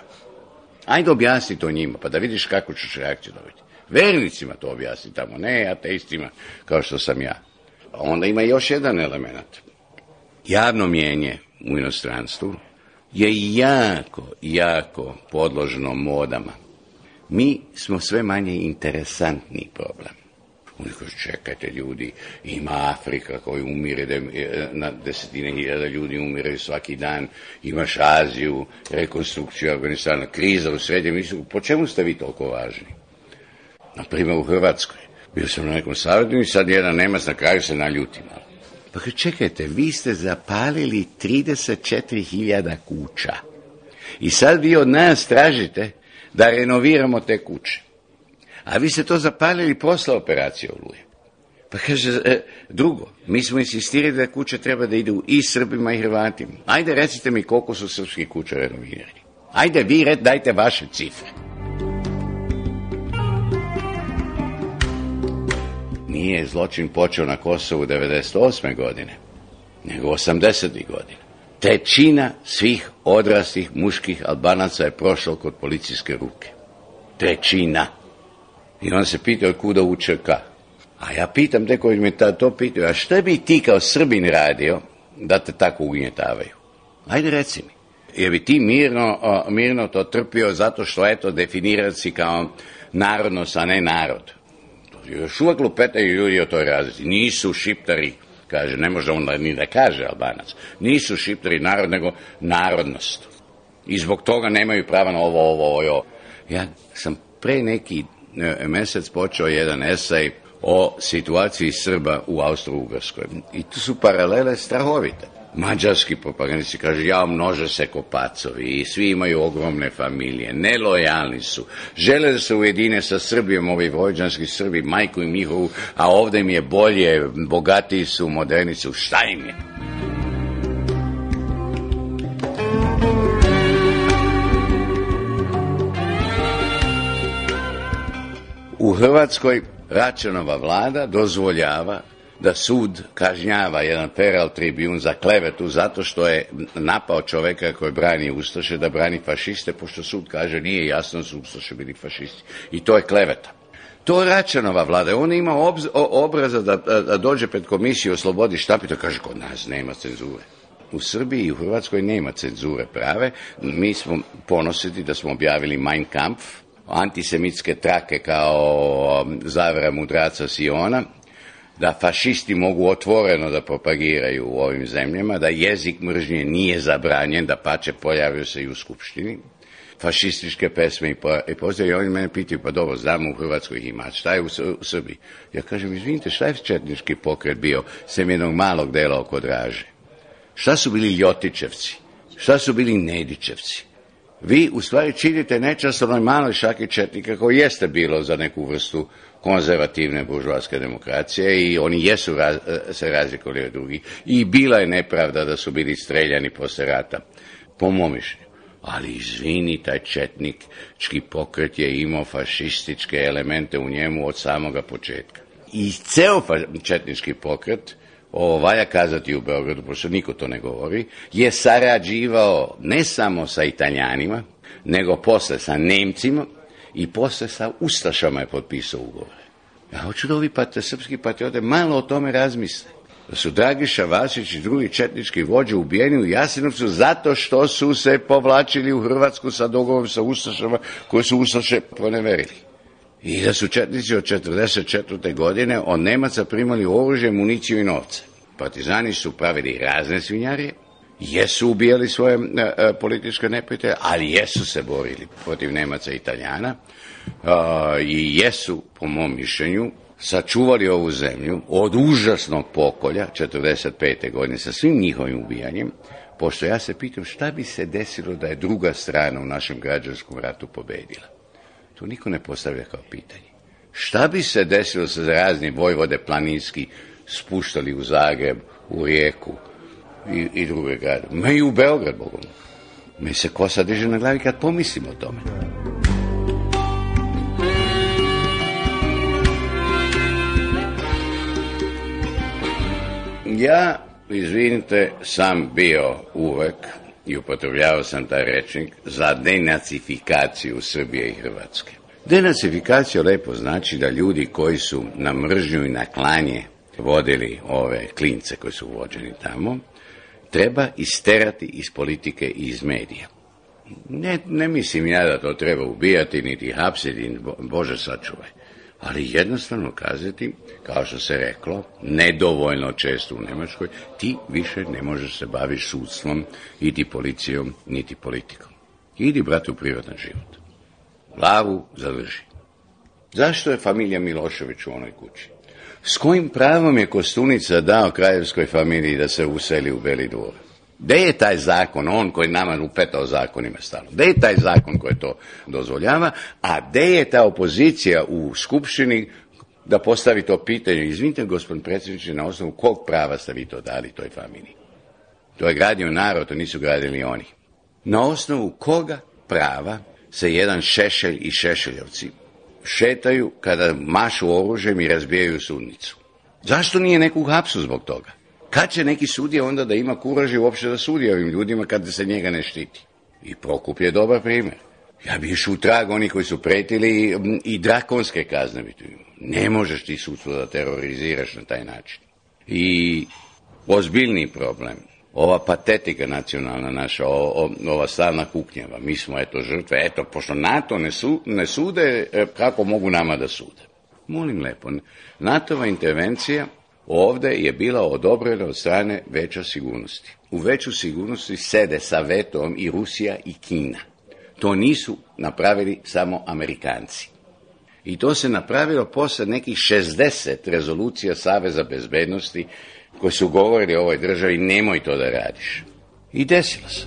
Ajde objasni to njima, pa da vidiš kako ćeš reakciju dobiti. Vernicima to objasni tamo, ne ateistima kao što sam ja. Onda ima još jedan element. Javno mjenje u inostranstvu je jako, jako podložno modama. Mi smo sve manje interesantni problem. Oni kažu, čekajte ljudi, ima Afrika koji umire, de, e, na desetine hiljada ljudi umire svaki dan, imaš Aziju, rekonstrukciju Afganistana, kriza u srednjem istoku, po čemu ste vi toliko važni? na primjer u Hrvatskoj. Bio sam na nekom savjetu i sad jedan Nemac na kraju se naljuti malo. Pa čekajte, vi ste zapalili 34.000 kuća. I sad vi od nas tražite da renoviramo te kuće. A vi ste to zapalili posla operacije Oluje. Pa kaže, e, drugo, mi smo insistirali da kuće treba da idu i Srbima i Hrvatima. Ajde recite mi koliko su srpski kuće renovirali. Ajde vi red, dajte vaše cifre. nije zločin počeo na Kosovu 98. godine, nego 80. godine. Trećina svih odraslih muških albanaca je prošlo kod policijske ruke. Trećina. I on se pita od kuda UČK. A ja pitam te koji mi ta, to pitaju, a šta bi ti kao Srbin radio da te tako ugnjetavaju? Ajde reci mi. Je bi ti mirno, mirno to trpio zato što eto definiran si kao narodnost, a ne narod. Još uvek lupetaju ljudi o toj razlici. Nisu šiptari, kaže, ne može onda ni da kaže albanac, nisu šiptari narod, nego narodnost. I zbog toga nemaju prava na ovo, ovo, ovo. Ja sam pre neki e, mesec počeo jedan esej o situaciji Srba u Austro-Ugrskoj. I tu su paralele strahovite mađarski propagandisti kažu ja množe se kopacovi i svi imaju ogromne familije, nelojalni su, žele da se ujedine sa Srbijom, ovi vojđanski Srbi, majku im njihovu, a ovde im je bolje, bogatiji su, moderni su, šta im je? U Hrvatskoj Račanova vlada dozvoljava da sud kažnjava jedan feral tribun za klevetu zato što je napao čoveka koji brani Ustaše da brani fašiste, pošto sud kaže nije jasno su Ustaše bili fašisti. I to je kleveta. To je Račanova vlada. On ima obz, o, obraza da, da, da dođe pred komisiju, slobodi oslobodi štapito, kaže kod nas nema cenzure. U Srbiji i u Hrvatskoj nema cenzure prave. Mi smo ponositi da smo objavili Mein Kampf, antisemitske trake kao zavera mudraca Siona, da fašisti mogu otvoreno da propagiraju u ovim zemljama, da jezik mržnje nije zabranjen, da pače pojavio se i u Skupštini, fašističke pesme i, po, i pozdrav. I oni mene pitaju, pa dobro, znamo u Hrvatskoj ima, šta je u, u Srbiji? Ja kažem, izvinite, šta je četnički pokret bio sem jednog malog dela oko Draže? Šta su bili Ljotićevci? Šta su bili Nedičevci? Vi u stvari činite nečast onoj maloj šaki četnika koji jeste bilo za neku vrstu konzervativne buržuarske demokracije i oni jesu raz, e, se razlikovali od drugih i bila je nepravda da su bili streljani posle rata, po mom mišljenju. Ali izvini, taj četnički pokret je imao fašističke elemente u njemu od samoga početka. I ceo četnički pokret, ovo valja kazati u Beogradu, pošto niko to ne govori, je sarađivao ne samo sa Italijanima, nego posle sa Nemcima, i posle sa Ustašama je potpisao ugovor. Ja hoću da ovi pat, srpski patriote malo o tome razmisle. Da su Dragiša Vasić i drugi četnički vođe ubijeni u Jasinovcu zato što su se povlačili u Hrvatsku sa dogovom sa Ustašama koje su Ustaše proneverili. I da su četnici od 44. godine od Nemaca primali oružje, municiju i novce. Partizani su pravili razne svinjarije, jesu ubijali svoje e, e, političke neprijatelje, ali jesu se borili protiv Nemaca i Italijana e, i jesu, po mom mišljenju, sačuvali ovu zemlju od užasnog pokolja 45. godine sa svim njihovim ubijanjem, pošto ja se pitam šta bi se desilo da je druga strana u našem građanskom ratu pobedila. To niko ne postavlja kao pitanje. Šta bi se desilo sa razni vojvode planinski spuštali u Zagreb, u Rijeku, i, i druge grade. Me i u Beograd, bogom. Me se kosa diže na glavi kad pomislim o tome. Ja, izvinite, sam bio uvek i upotrebljavao sam taj rečnik za denacifikaciju Srbije i Hrvatske. Denacifikacija lepo znači da ljudi koji su na mržnju i na klanje vodili ove klince koji su vođeni tamo, treba isterati iz politike i iz medija. Ne, ne mislim ja da to treba ubijati, niti hapsiti, Bože sačuvaj. Ali jednostavno kazati, kao što se reklo, nedovoljno često u Nemačkoj, ti više ne možeš se baviš sudstvom, niti policijom, niti politikom. Idi, brate, u privatni život. Glavu zadrži. Zašto je familija Milošević u onoj kući? S kojim pravom je Kostunica dao krajevskoj familiji da se useli u Beli dvor? Gde je taj zakon, on koji nama lupeta o zakonima stalo? Gde je taj zakon koji to dozvoljava? A gde je ta opozicija u Skupštini da postavi to pitanje? Izvinite, gospodin predsjedniče, na osnovu kog prava ste vi to dali toj familiji? To je gradio narod, to nisu gradili oni. Na osnovu koga prava se jedan Šešelj i Šešeljovci šetaju kada mašu oružjem i razbijaju sudnicu. Zašto nije neku hapsu zbog toga? Kad će neki sudija onda da ima kuraži uopšte da sudi ovim ljudima kada se njega ne štiti? I Prokup je dobar primer. Ja bi išao u trag oni koji su pretili i i drakonske kazne bi tu Ne možeš ti sudstvo da teroriziraš na taj način. I ozbiljni problem ova patetika nacionalna naša, o, o, ova stalna kuknjava. Mi smo, eto, žrtve, eto, pošto NATO ne, su, ne sude, e, kako mogu nama da sude? Molim lepo, NATOva intervencija ovde je bila odobrena od strane veća sigurnosti. U veću sigurnosti sede sa vetom i Rusija i Kina. To nisu napravili samo Amerikanci. I to se napravilo posle nekih 60 rezolucija Saveza bezbednosti koji su govorili ovoj državi, nemoj to da radiš. I desilo se.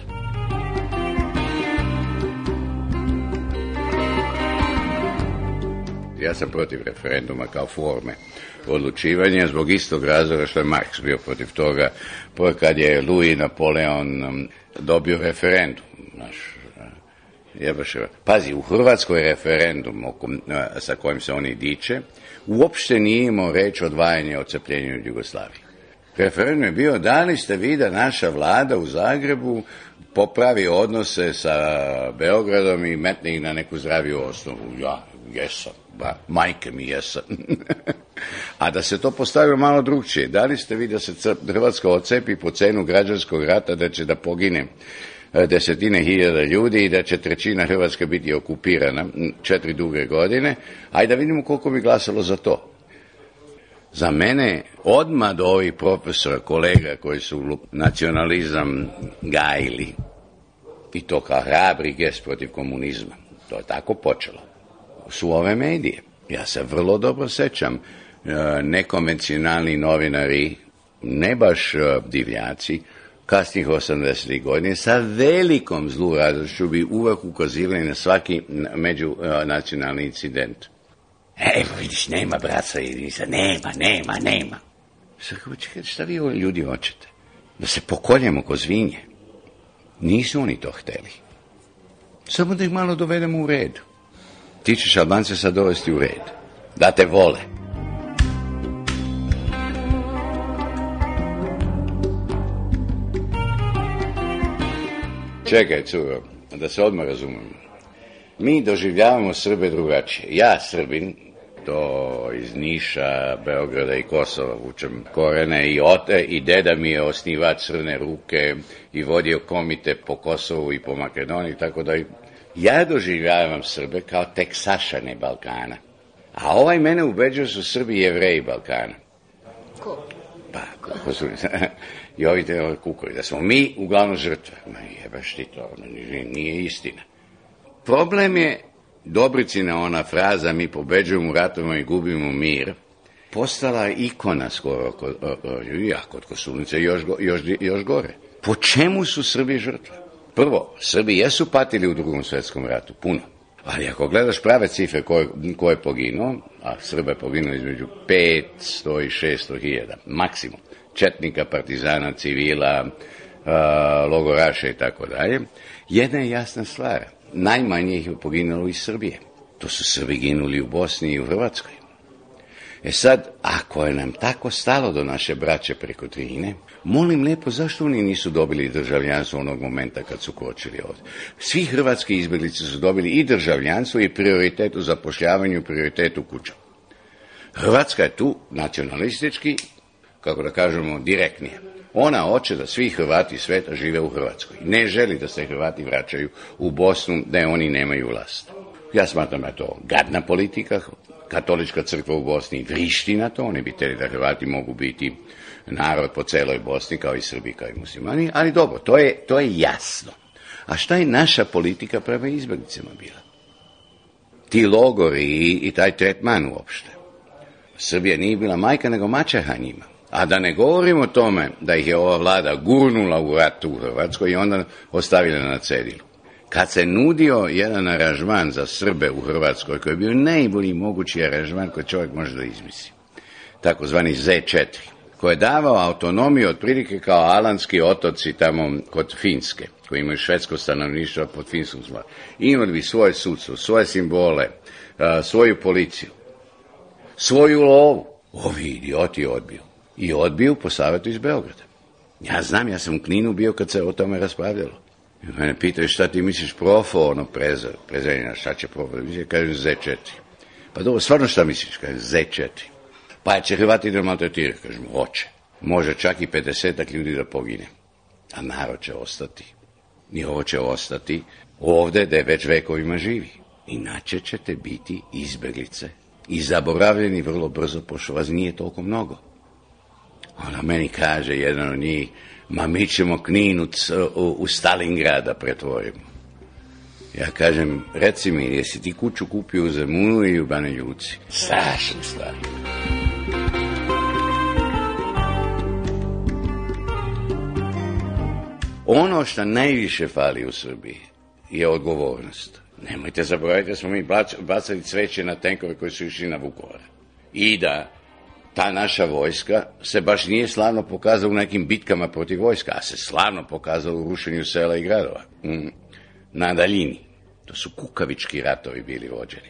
Ja sam protiv referenduma kao forme odlučivanja zbog istog razloga što je Marks bio protiv toga kad je Louis Napoleon um, dobio referendum. Naš, uh, Jebaševa. Pazi, u Hrvatskoj referendum oko, uh, sa kojim se oni diče uopšte nije imao reč odvajanje od cepljenja od Jugoslavije. Referendum je bio da li ste vi da naša vlada u Zagrebu popravi odnose sa Beogradom i metne ih na neku zdraviju osnovu. Ja, jesam, ba, majke mi jesam. A da se to postavio malo drugčije. Da li ste vi da se da Hrvatska ocepi po cenu građanskog rata da će da pogine e, desetine hiljada ljudi i da će trećina Hrvatske biti okupirana četiri duge godine, ajde da vidimo koliko bi glasalo za to. Za mene odma do ovih profesora, kolega koji su nacionalizam gajili i to kao hrabri gest protiv komunizma. To je tako počelo. Su ove medije. Ja se vrlo dobro sećam. E, nekonvencionalni novinari, ne baš e, divljaci, kasnih 80. godine sa velikom zlu različu bi uvek ukazivali na svaki međunacionalni e, incident. Evo vidiš, nema braca Ivica, nema, nema, nema. Sad kako će, šta vi ljudi hoćete? Da se pokoljemo ko zvinje. Nisu oni to hteli. Samo da ih malo dovedemo u redu. Ti ćeš Albance sad dovesti u red. Da te vole. Čekaj, curo, da se odmah razumemo. Mi doživljavamo Srbe drugačije. Ja, Srbin, to iz Niša, Beograda i Kosova vučem korene i ote i deda mi je osnivač Crne ruke i vodio komite po Kosovu i po Makedoniji, tako da ja doživljavam Srbe kao teksašane Balkana. A ovaj mene ubeđuje su Srbi i jevreji Balkana. Ko? Pa, kako su... I ovi te kukovi, da smo mi uglavnom žrtve. Ma jebaš ti to, nije, nije istina. Problem je Dobricina ona fraza mi pobeđujemo u ratovima i gubimo mir postala ikona skoro kod, ja, kod Kosulnice još, još, još gore. Po čemu su Srbi žrtve? Prvo, Srbi jesu patili u drugom svetskom ratu, puno. Ali ako gledaš prave cifre koje, koje je poginuo, a Srba je poginuo između 500 i 600 hiljada, maksimum. Četnika, partizana, civila, uh, logoraše i tako dalje. Jedna je jasna stvar – najmanje ih je poginulo iz Srbije. To su Srbi ginuli u Bosni i u Hrvatskoj. E sad, ako je nam tako stalo do naše braće preko Trine, molim lepo, zašto oni nisu dobili državljanstvo onog momenta kad su kočili ovdje? Svi hrvatski izbjeglice su dobili i državljanstvo i prioritet u zapošljavanju, prioritet u kuću. Hrvatska je tu nacionalistički kako da kažemo, direktnije. Ona hoće da svi Hrvati sveta žive u Hrvatskoj. Ne želi da se Hrvati vraćaju u Bosnu, da oni nemaju vlast. Ja smatram da je to gadna politika, katolička crkva u Bosni vrišti na to, oni bi teli da Hrvati mogu biti narod po celoj Bosni, kao i Srbi, kao i muslimani, ali dobro, to je, to je jasno. A šta je naša politika prema izbjeglicama bila? Ti logori i, i taj tretman uopšte. Srbija nije bila majka, nego mačeha njima. A da ne govorimo o tome da ih je ova vlada gurnula u rat u Hrvatskoj i onda ostavila na cedilu. Kad se nudio jedan aranžman za Srbe u Hrvatskoj, koji je bio najbolji mogući aranžman koji čovjek može da izmisli, takozvani Z4, koji je davao autonomiju otprilike kao alanski otoci tamo kod Finske, koji imaju švedsko stanovništvo pod finskom zla. Imali bi svoje sudstvo, svoje simbole, svoju policiju, svoju lovu. Ovi idioti odbiju i odbiju po savetu iz Beograda. Ja znam, ja sam u Kninu bio kad se o tome raspravljalo. I mene pitaju šta ti misliš profo, ono prezor, prezrenina, šta će profo da misliš? Kažem Z4. Pa dobro, stvarno šta misliš? Kažem Z4. Pa će Hrvati da maltretiraju? Kažem, hoće. Može čak i 50 tak ljudi da pogine. A narod će ostati. I ovo će ostati ovde da je već vekovima živi. Inače ćete biti izbeglice i zaboravljeni vrlo brzo, pošto vas nije toliko mnogo. Ona meni kaže, jedan od njih, ma mi ćemo Knin u, e, u, u Stalingrada pretvorimo. Ja kažem, reci mi, jesi ti kuću kupio u Zemunu i u Bane Ljuci? Strašna stvar. Ono što najviše fali u Srbiji je odgovornost. Nemojte zaboraviti da smo mi bacali cveće na tenkove koji su išli na Vukovar. I da ta naša vojska se baš nije slavno pokazala u nekim bitkama protiv vojska, a se slavno pokazala u rušenju sela i gradova. Mm. Na daljini. To su kukavički ratovi bili vođeni.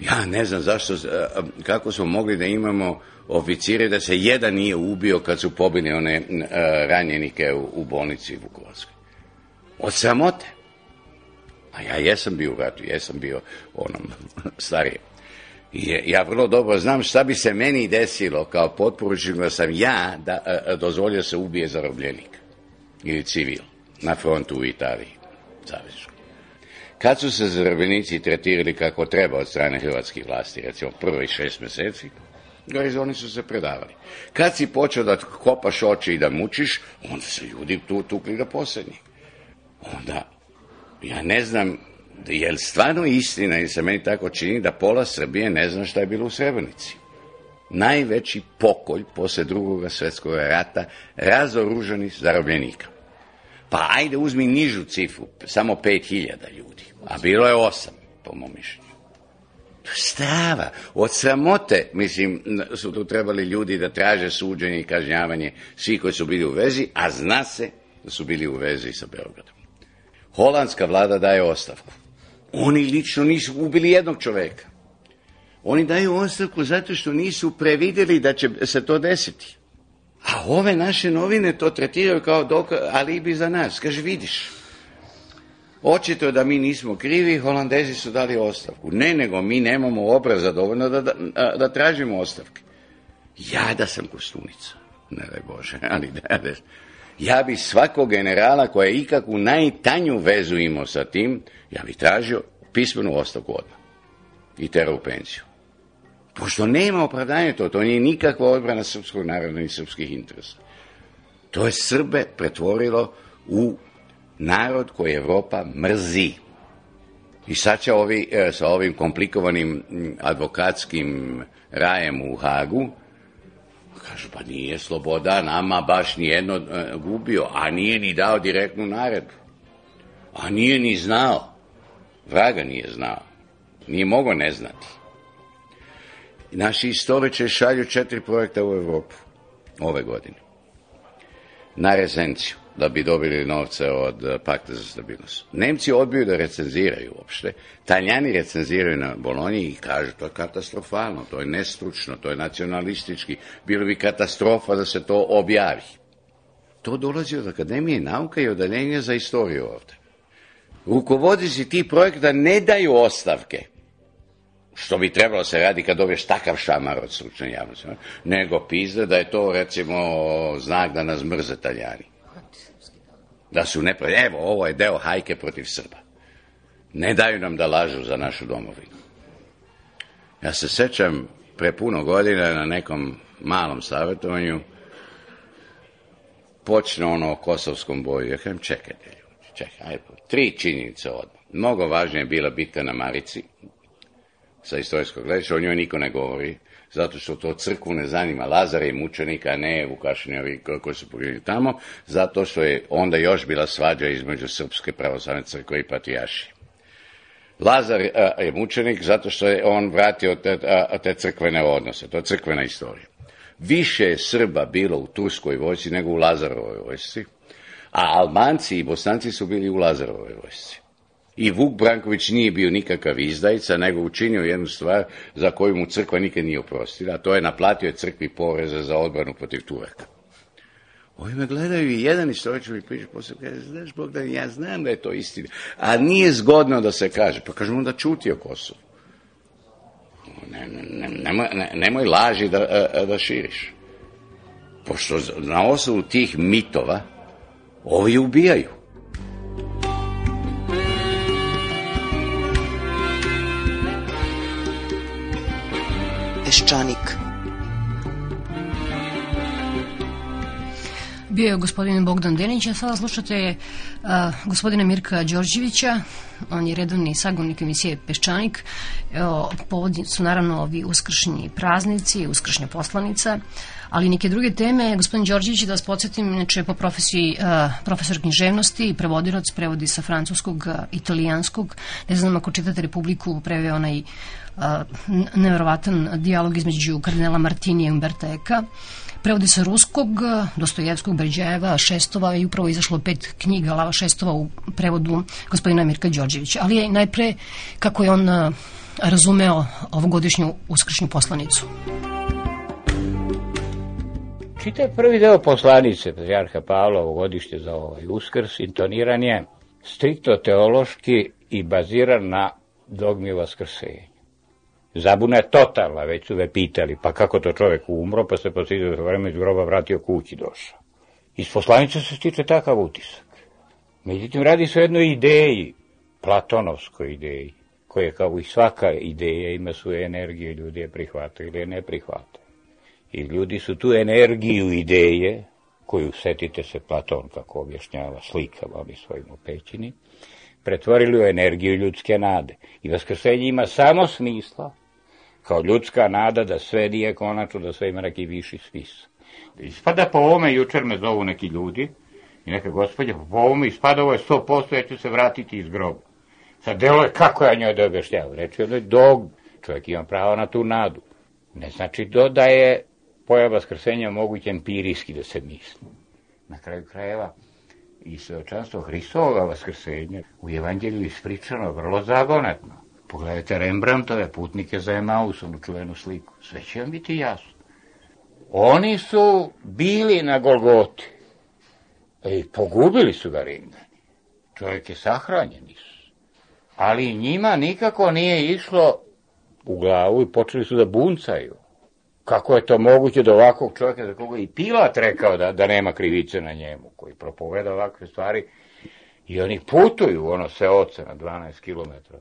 Ja ne znam zašto, eh, kako smo mogli da imamo oficire da se jedan nije ubio kad su pobili one eh, ranjenike u bolnici Vukovarskoj. Od samote. A ja jesam bio u ratu, jesam bio onom starijem. I ja vrlo dobro znam šta bi se meni desilo kao potporučnik da sam ja da, a, e, e, dozvolio da se ubije zarobljenik ili civil na frontu u Italiji. Zavisno. Kad su se zarobljenici tretirali kako treba od strane hrvatskih vlasti, recimo prvi šest meseci, oni su se predavali. Kad si počeo da kopaš oči i da mučiš, onda su ljudi tu tukli do posljednjih. Onda, ja ne znam Da, jel stvarno istina, i se meni tako čini, da pola Srbije ne zna šta je bilo u Srebrenici. Najveći pokolj posle drugog svetskog rata razoruženih zarobljenika. Pa ajde uzmi nižu cifru, samo 5000 ljudi, a bilo je 8, po mom mišljenju. Strava, od sramote, mislim, su tu trebali ljudi da traže suđenje i kažnjavanje svi koji su bili u vezi, a zna se da su bili u vezi sa Beogradom. Holandska vlada daje ostavku. Oni lično nisu ubili jednog čoveka. Oni daju ostavku zato što nisu prevideli da će se to desiti. A ove naše novine to tretiraju kao doka, alibi za nas. Kaže, vidiš, očito da mi nismo krivi, holandezi su dali ostavku. Ne, nego mi nemamo obraza dovoljno da, da, da tražimo ostavke. Ja da sam kostunica, ne daj Bože, ali da, da, ja bi svakog generala koja je ikakvu najtanju vezu imao sa tim, Ja bih tražio pismenu ostavku odmah i terao u penziju. Pošto nema opravdanja to, to nije nikakva odbrana srpskog naroda i srpskih interesa. To je Srbe pretvorilo u narod koji Evropa mrzi. I sad će ovi, e, sa ovim komplikovanim advokatskim rajem u Hagu, kažu, pa nije sloboda nama baš nijedno e, gubio, a nije ni dao direktnu naredbu. A nije ni znao. Vraga nije znao. Nije mogao ne znati. Naši istoveče šalju četiri projekta u Evropu ove godine. Na rezenciju, da bi dobili novce od eh, Pakta za stabilnost. Nemci odbiju da recenziraju uopšte. Taljani recenziraju na Bolonji i kažu to je katastrofalno, to je nestručno, to je nacionalistički. Bilo bi katastrofa da se to objavi. To dolazi od Akademije nauka i odeljenja za istoriju ovde rukovodioci tih projekta da ne daju ostavke, što bi trebalo se radi kad dobiješ takav šamar od stručne javnosti, nego pizda da je to, recimo, znak da nas mrze taljani. Da su nepravi. Evo, ovo je deo hajke protiv Srba. Ne daju nam da lažu za našu domovinu. Ja se sećam pre puno godina na nekom malom savjetovanju počne ono o kosovskom boju. Ja kažem, čekajte ljudi, čekaj, ajde, Tri činjenice odmah. Mnogo važnija je bila bitka na Marici, sa istorijskog gledišta, o njoj niko ne govori, zato što to crkvu ne zanima, Lazar i mučenika, a ne Vukašinovi koji su poginuli tamo, zato što je onda još bila svađa između Srpske pravoslavne crkve i Patijaši. Lazar a, je mučenik zato što je on vratio te, a, te crkvene odnose, to je crkvena istorija. Više je Srba bilo u Turskoj vojsci nego u Lazarovoj vojsci, a Albanci i Bosanci su bili u Lazarovoj vojsci. I Vuk Branković nije bio nikakav izdajica, nego učinio jednu stvar za koju mu crkva nikad nije oprostila, a to je naplatio je crkvi poreze za odbranu protiv Turaka. Ovi me gledaju i jedan istoričar mi piše posle, kaže, znaš Bogdan, ja znam da je to istina, a nije zgodno da se kaže. Pa kažemo da čuti o Kosovu. Ne, ne, nemoj, ne, nemoj laži da, e, e, da širiš. Pošto na osnovu tih mitova, Ovi ubijaju. Peščanik Bio je gospodin Bogdan Denić, a sada slušate uh, gospodina Mirka Đorđevića, on je redovni sagovornik emisije Peščanik. Evo, povodi su naravno ovi uskršnji praznici, uskršnja poslanica ali neke druge teme. Gospodin Đorđević, da vas podsjetim, inače po profesiji uh, profesor književnosti i prevodilac prevodi sa francuskog, uh, italijanskog. Ne znam ako čitate Republiku, preveo onaj uh, eh, nevjerovatan dijalog između kardinala Martinija i Umberta Eka. Prevodi sa ruskog, Dostojevskog, Berđeva, Šestova i upravo izašlo pet knjiga Lava Šestova u prevodu gospodina Mirka Đorđevića. Ali je najpre kako je on razumeo ovogodišnju uskršnju poslanicu. Čitaj prvi deo poslanice Patriarha Pavla godište za ovaj uskrs, intoniran je strikto teološki i baziran na dogmi vaskrsenja. Zabuna je totalna, već su ve pitali, pa kako to čovek umro, pa se posle poslije vreme iz groba vratio kući došao. Iz poslanice se stiče takav utisak. Međutim, radi se o jednoj ideji, platonovskoj ideji, koja kao i svaka ideja ima svoju energiju, ljudi je prihvataju ili ne prihvataju. I ljudi su tu energiju ideje, koju, setite se, Platon kako objašnjava slikama i svojim u pećini, pretvorili u energiju ljudske nade. I vaskrsenje ima samo smisla, kao ljudska nada da sve nije konačno, da sve ima neki viši smisla. Ispada po ovome, jučer me zovu neki ljudi, i neka gospodja, po ovome ispada ovo je 100%, ja ću se vratiti iz groba. Sad delo je kako ja njoj da objašnjavam. Reći je dog, čovjek ima pravo na tu nadu. Ne znači to da je pojava skrsenja moguće empirijski da se misli. Na kraju krajeva, i svedočanstvo Hristova vaskrsenja u evanđelju ispričano vrlo zagonetno. Pogledajte Rembrandtove putnike za Emaus, Emausom, čuvenu sliku. Sve će vam biti jasno. Oni su bili na Golgoti. I e, pogubili su ga Rimljani. Čovjek je sahranjen Isus. Ali njima nikako nije išlo u glavu i počeli su da buncaju kako je to moguće da ovakvog čovjeka za koga i Pilat rekao da, da nema krivice na njemu, koji propoveda ovakve stvari, i oni putuju ono se oce na 12 km.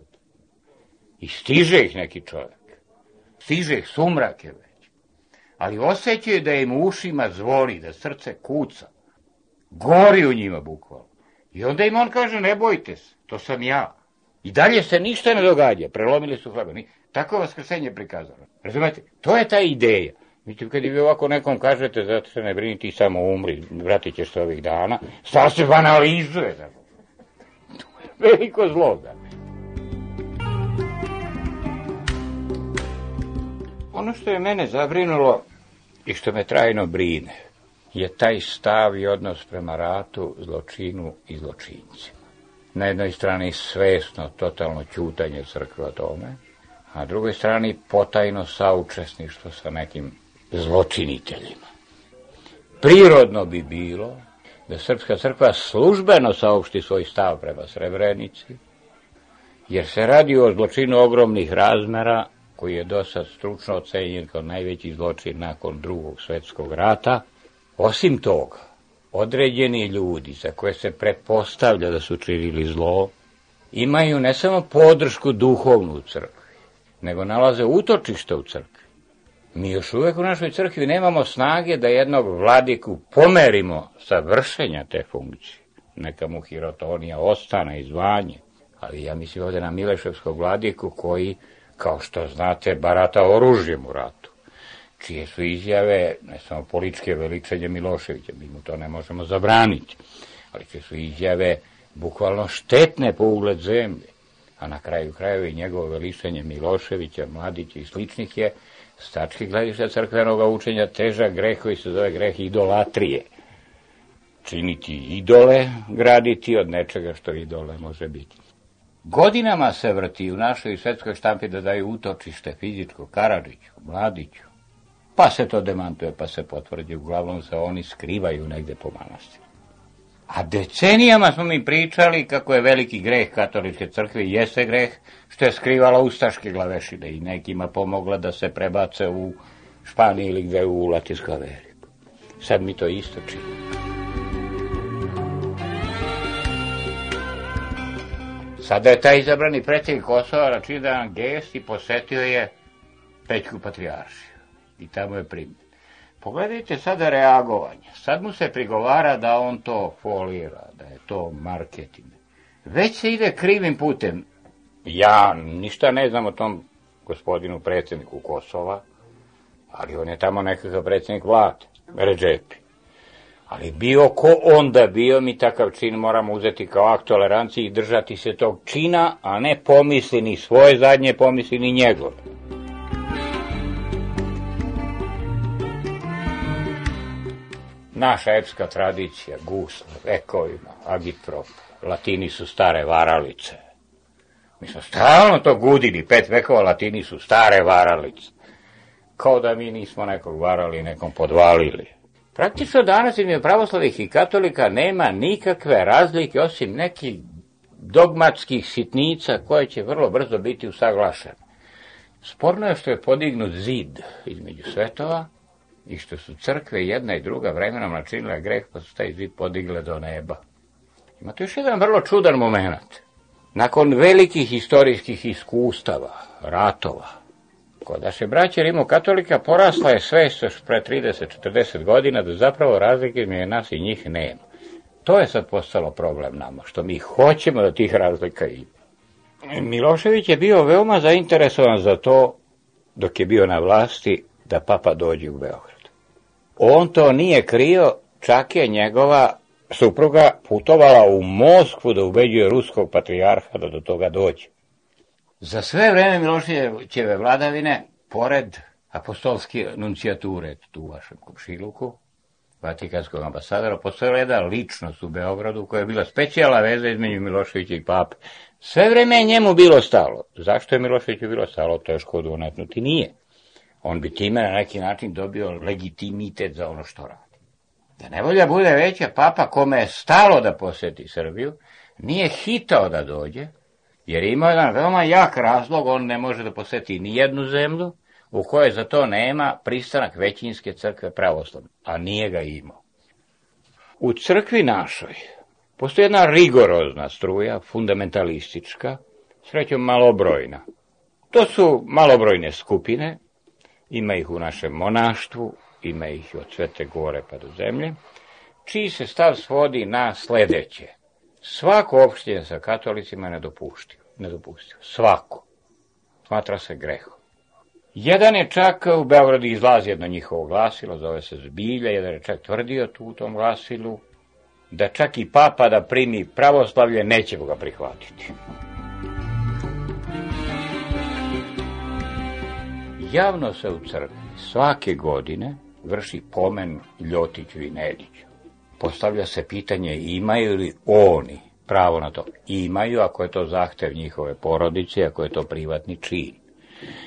I stiže ih neki čovjek. Stiže ih sumrake već. Ali osjećaju da im u ušima zvoni, da srce kuca. Gori u njima bukvalno. I onda im on kaže, ne bojte se, to sam ja. I dalje se ništa ne događa, prelomili su hleba. Tako je vaskrsenje prikazano. Razumete? To je ta ideja. Mislim, kad vi ovako nekom kažete, zato se ne brini, ti samo umri, vratit ćeš se ovih dana, stvar se banalizuje. Tako. To je veliko zlo, da. Ono što je mene zabrinulo i što me trajno brine je taj stav i odnos prema ratu, zločinu i zločincima. Na jednoj strani svesno, totalno ćutanje crkva tome, a drugoj strani potajno saučesništvo sa nekim zločiniteljima. Prirodno bi bilo da Srpska crkva službeno saopšti svoj stav prema Srebrenici, jer se radi o zločinu ogromnih razmera koji je dosad stručno ocenjen kao najveći zločin nakon drugog svetskog rata. Osim toga, određeni ljudi za koje se pretpostavlja da su činili zlo, imaju ne samo podršku duhovnu crkvu, nego nalaze utočište u crkvi. Mi još uvek u našoj crkvi nemamo snage da jednog vladiku pomerimo sa vršenja te funkcije. Neka mu hirotonija ostane i zvanje. Ali ja mislim ovde na Mileševskog vladiku koji, kao što znate, barata oružjem u ratu čije su izjave, ne samo političke veličanje Miloševića, mi mu to ne možemo zabraniti, ali čije su izjave bukvalno štetne po ugled zemlje a na kraju krajeva i njegovo veličanje Miloševića, Mladića i sličnih je s tačke gledišta crkvenog učenja težak greh koji se zove greh idolatrije. Činiti idole, graditi od nečega što idole može biti. Godinama se vrti u našoj svetskoj štampi da daju utočište fizičko Karadžiću, Mladiću, pa se to demantuje, pa se potvrdi. Uglavnom se oni skrivaju negde po manastiru. A decenijama smo mi pričali kako je veliki greh katoličke crkve, jeste greh, što je skrivala ustaške glavešine i nekima pomogla da se prebace u Španiju ili gde u Latinsku Ameriku. Sad mi to isto činimo. Sada je taj izabrani predsjednik Kosova da Gest i posetio je Pećku patrijaršiju. I tamo je primio. Pogledajte sada reagovanje. Sad mu se prigovara da on to folira, da je to marketing. Već se ide krivim putem. Ja ništa ne znam o tom gospodinu predsedniku Kosova, ali on je tamo nekakav predsednik vlade, Ređepi. Ali bio ko onda bio, mi takav čin moramo uzeti kao akt tolerancije i držati se tog čina, a ne pomisli ni svoje zadnje, pomisli ni njegove. Naša epska tradicija, gusla, vekovima, agitprop, latini su stare varalice. Mi smo stalno to gudili, pet vekova latini su stare varalice. Kao da mi nismo nekog varali, nekom podvalili. Praktično danas između pravoslavih i katolika nema nikakve razlike osim nekih dogmatskih sitnica koje će vrlo brzo biti usaglašene. Sporno je što je podignut zid između svetova, i što su crkve jedna i druga vremenom načinila greh, pa su taj zid podigle do neba. Ima tu još jedan vrlo čudan moment. Nakon velikih istorijskih iskustava, ratova, kod naše da braće Rimokatolika porasla je svest još pre 30-40 godina da zapravo razlike između nas i njih nema. To je sad postalo problem nama, što mi hoćemo da tih razlika ima. Milošević je bio veoma zainteresovan za to, dok je bio na vlasti, da papa dođe u Beograd. On to nije krio, čak je njegova supruga putovala u Moskvu da ubeđuje ruskog patrijarha da do toga dođe. Za sve vreme Miloševićeve vladavine, pored apostolske nuncijature tu u vašem komšiluku, Vatikanskog ambasadora, postojala jedna ličnost u Beogradu koja je bila specijala veza između Miloševića i pape. Sve vreme je njemu bilo stalo. Zašto je Miloševiću bilo stalo, to je teško odunetnuti nije on bi time na neki način dobio legitimitet za ono što radi. Da nevolja bude veća, papa kome je stalo da poseti Srbiju, nije hitao da dođe, jer ima jedan veoma jak razlog, on ne može da poseti ni jednu zemlju u kojoj za to nema pristanak većinske crkve pravoslavne, a nije ga imao. U crkvi našoj postoji jedna rigorozna struja, fundamentalistička, srećom malobrojna. To su malobrojne skupine Ima ih u našem monaštvu, ima ih od Svete Gore pa do zemlje, čiji se stav svodi na sledeće. Svako opštine sa katolicima je nedopustio. nedopustivo. Svako. Smatra se grehom. Jedan je čak u Beogradu izlazi jedno njihovo glasilo, zove se Zbilja, jedan je čak tvrdio tu u tom glasilu da čak i papa da primi pravoslavlje neće ga prihvatiti. Javno se u crkvi svake godine vrši pomen Ljotiću i Nediću. Postavlja se pitanje imaju li oni pravo na to. Imaju ako je to zahtev njihove porodice, ako je to privatni čin.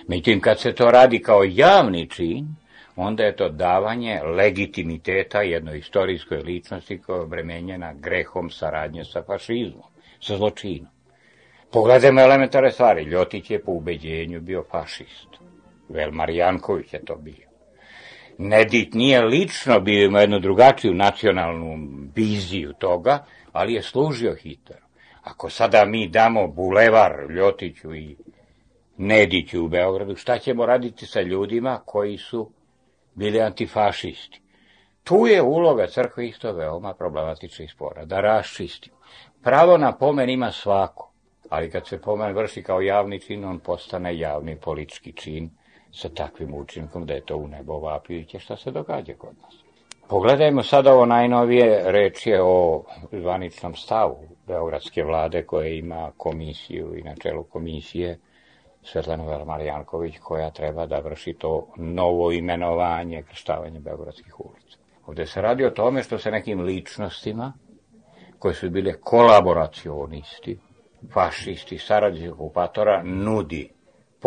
Međutim, kad se to radi kao javni čin, onda je to davanje legitimiteta jednoj istorijskoj ličnosti koja je obremenjena grehom saradnje sa fašizmom, sa zločinom. Pogledajmo elementare stvari. Ljotić je po ubeđenju bio fašist. Velmar Janković je to bio. Nedit nije lično bio ima jednu drugačiju nacionalnu viziju toga, ali je služio Hitleru. Ako sada mi damo bulevar Ljotiću i Nediću u Beogradu, šta ćemo raditi sa ljudima koji su bili antifašisti? Tu je uloga crkve isto veoma problematična i spora, da raščistimo. Pravo na pomen ima svako, ali kad se pomen vrši kao javni čin, on postane javni politički čin sa takvim učinkom da je to u nebo vapijuće što se događa kod nas. Pogledajmo sada ovo najnovije, reč o zvaničnom stavu Beogradske vlade koja ima komisiju i na čelu komisije Svetlana Velmarijanković koja treba da vrši to novo imenovanje krštavanje Beogradskih ulica. Ovde se radi o tome što se nekim ličnostima koje su bile kolaboracionisti, fašisti, saradnici okupatora, nudi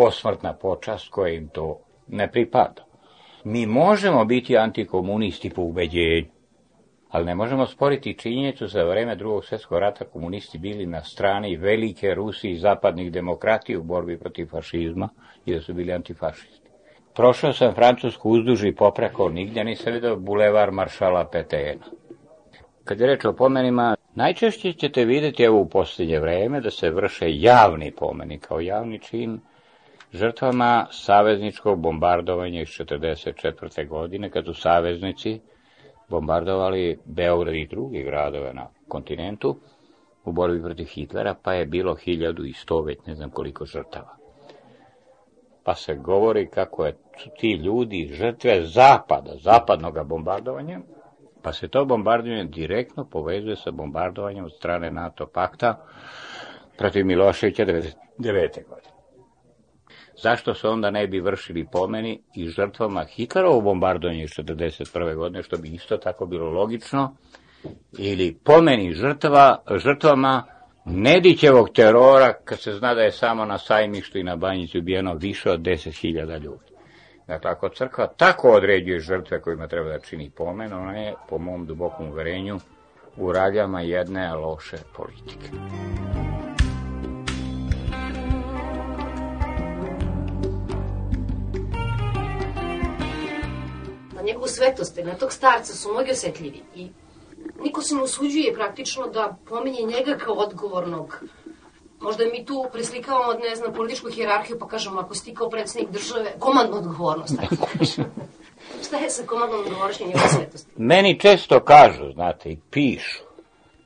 posmrtna počast koja im to ne pripada. Mi možemo biti antikomunisti po ubeđenju, ali ne možemo sporiti činjenicu za vreme drugog svjetskog rata komunisti bili na strani velike Rusije i zapadnih demokratija u borbi protiv fašizma i da su bili antifašisti. Prošao sam Francusku uzduž i popreko, nigdje nisam vidio bulevar maršala Petena. Kad je reč o pomenima, najčešće ćete videti evo u posljednje vreme da se vrše javni pomeni kao javni čin žrtvama savezničkog bombardovanja iz 1944. godine, kad su saveznici bombardovali Beograd i drugi gradove na kontinentu u borbi protiv Hitlera, pa je bilo 1100, već ne znam koliko žrtava. Pa se govori kako je ti ljudi žrtve zapada, zapadnog bombardovanja, pa se to bombardovanje direktno povezuje sa bombardovanjem od strane NATO pakta protiv Miloševića 99. godine zašto se onda ne bi vršili pomeni i žrtvama Hitlerovo bombardovanje 1941. godine, što bi isto tako bilo logično, ili pomeni žrtva, žrtvama Nedićevog terora, kad se zna da je samo na sajmištu i na banjici ubijeno više od 10.000 ljudi. Dakle, ako crkva tako određuje žrtve kojima treba da čini pomen, ona je, po mom dubokom uverenju, u raljama jedne loše politike. njegovu svetost, na tog starca su mnogi osetljivi i niko se ne usuđuje praktično da pominje njega kao odgovornog. Možda mi tu preslikavamo, ne znam, političku hijerarhiju, pa kažemo, ako si ti kao predsednik države, komandno odgovornost, Šta je sa komandnom odgovornošću njegove svetosti? Meni često kažu, znate, i pišu,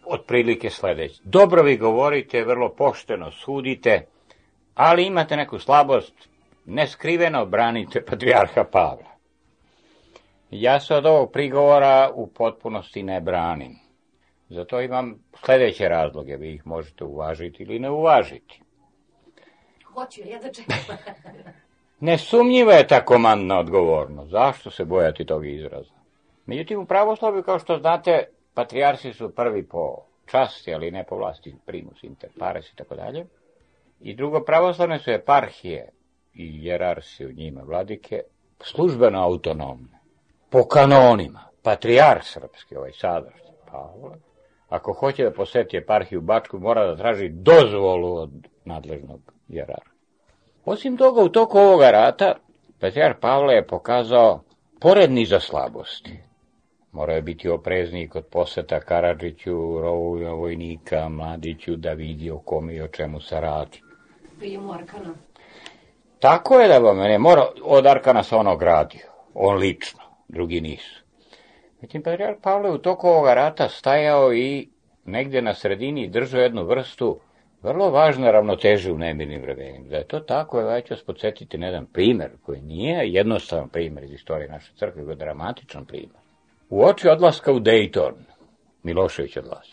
otprilike sledeće. Dobro vi govorite, vrlo pošteno sudite, ali imate neku slabost, neskriveno branite patrijarha Pavla. Ja sad ovog prigovora u potpunosti ne branim. Zato imam sledeće razloge, vi ih možete uvažiti ili ne uvažiti. Hoću, da čekam. Nesumnjiva je ta komandna odgovornost. Zašto se bojati tog izraza? Međutim, u pravoslavlju, kao što znate, patrijarsi su prvi po časti, ali ne po vlasti, primus, inter pares i tako dalje. I drugo, pravoslavne su eparhije i jerarsi u njima vladike službeno autonomne po kanonima, patrijar srpski, ovaj sadašnji, Pavle, ako hoće da poseti eparhiju Bačku, mora da traži dozvolu od nadležnog jerara. Osim toga, u toku ovog rata, patrijar Pavle je pokazao poredni za slabosti. Morao je biti oprezniji kod poseta Karadžiću, Rovuja vojnika, Mladiću, da vidi o kome i o čemu se radi. Vidimo Arkana. Tako je da vam ne mora, od Arkana se on ogradio, on lično drugi nisu. Međutim, patrijarh Pavle u toku ovoga rata stajao i negde na sredini držao jednu vrstu vrlo važne ravnoteže u nemirnim vremenima. Da je to tako, ja ću vas podsjetiti na jedan primer koji nije jednostavan primer iz istorije naše crkve, koji dramatičan primer. U oči odlaska u Dayton, Milošević odlazi.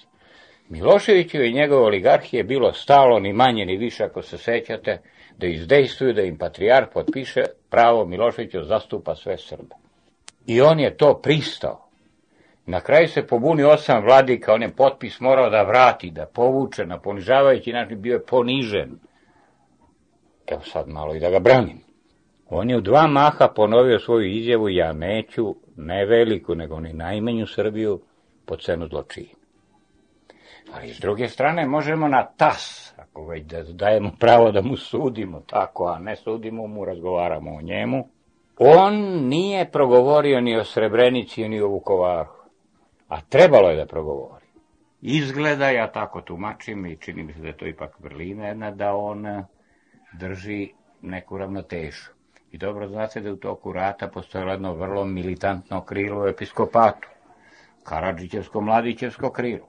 Miloševiću i njegove oligarhije bilo stalo ni manje ni više, ako se sećate, da izdejstuju da im patrijarh potpiše pravo Miloševića zastupa sve Srbe. I on je to pristao. Na kraju se pobuni osam vladika, on je potpis morao da vrati, da povuče na ponižavajući način, bio je ponižen. Evo sad malo i da ga branim. On je u dva maha ponovio svoju izjavu, ja neću, ne veliku, nego ni najmenju Srbiju, po cenu zločina. Ali s druge strane možemo na tas, ako već da dajemo pravo da mu sudimo tako, a ne sudimo mu, razgovaramo o njemu, On nije progovorio ni o Srebrenici, ni o Vukovaru, a trebalo je da progovori. Izgleda, ja tako tumačim i čini mi se da je to ipak vrlina jedna, da on drži neku ravnotežu. I dobro znate da u toku rata postojalo jedno vrlo militantno krilo u episkopatu, Karadžićevsko-Mladićevsko krilo,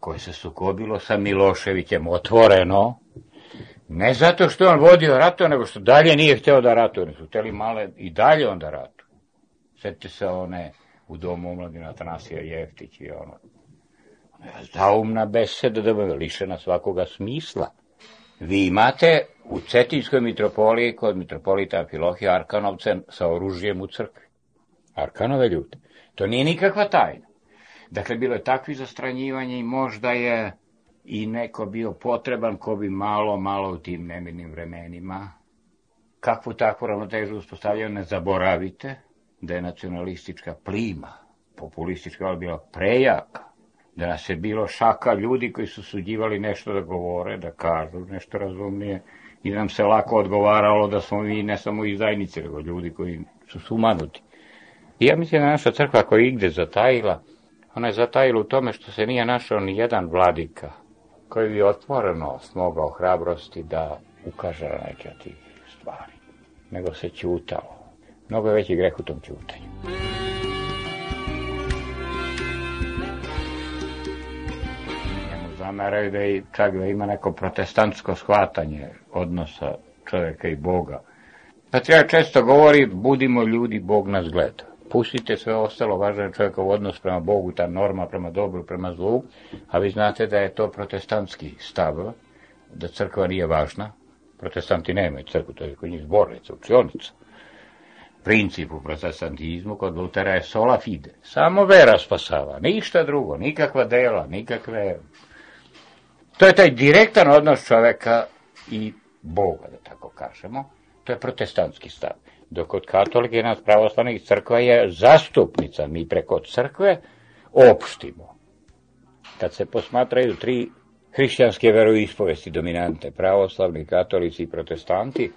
koje se sukobilo sa Miloševićem otvoreno, Ne zato što on vodio rato, nego što dalje nije hteo da ratuje. Oni su hteli male i dalje onda ratu. Sjetite se one u domu omladina Tanasija Jeftić i ono. Zaumna beseda da je lišena svakoga smisla. Vi imate u Cetinskoj mitropoliji kod mitropolita Amfilohija Arkanovce sa oružjem u crkvi. Arkanove ljude. To nije nikakva tajna. Dakle, bilo je takvi zastranjivanje i možda je i neko bio potreban ko bi malo, malo u tim nemirnim vremenima kakvu takvu ravnotežu uspostavljao, ne zaboravite da je nacionalistička plima, populistička je bila prejaka, da nas je bilo šaka ljudi koji su suđivali nešto da govore, da kažu nešto razumnije i da nam se lako odgovaralo da smo mi ne samo izdajnici, nego ljudi koji su sumanuti. I ja mislim da naša crkva koja je igde zatajila, ona je zatajila u tome što se nije našao ni jedan vladika koji bi otvoreno smogao hrabrosti da ukaže na neke od tih stvari, nego se ćutao. Mnogo je veći greh u tom ćutanju. Njemu zameraju da i čak da ima neko protestantsko shvatanje odnosa čoveka i Boga. Patrijarh često govori, budimo ljudi, Bog nas gleda pustite sve ostalo, važno je čovjekov odnos prema Bogu, ta norma prema dobru, prema zlu, a vi znate da je to protestantski stav, da crkva nije važna, protestanti nemaju crkvu, to je kod njih zbornica, učionica. Princip u protestantizmu kod Lutera je sola fide, samo vera spasava, ništa drugo, nikakva dela, nikakve... To je taj direktan odnos čoveka i Boga, da tako kažemo, to je protestantski stav dok kod katolike nas pravoslavnih crkva je zastupnica. Mi preko crkve opštimo. Kad se posmatraju tri hrišćanske veroispovesti dominante, pravoslavni, katolici i protestanti,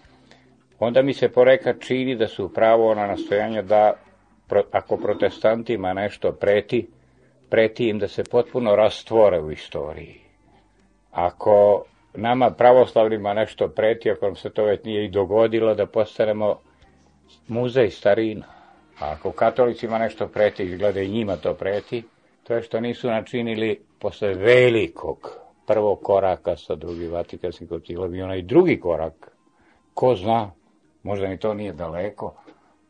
onda mi se poreka čini da su pravo ona nastojanja da ako protestantima nešto preti, preti im da se potpuno rastvore u istoriji. Ako nama pravoslavnima nešto preti, ako nam se to već nije i dogodilo, da postanemo muzej starina. A ako katolicima nešto preti, izgleda i njima to preti, to je što nisu načinili posle velikog prvog koraka sa drugi Vatikanskim koncilom i onaj drugi korak. Ko zna, možda ni to nije daleko,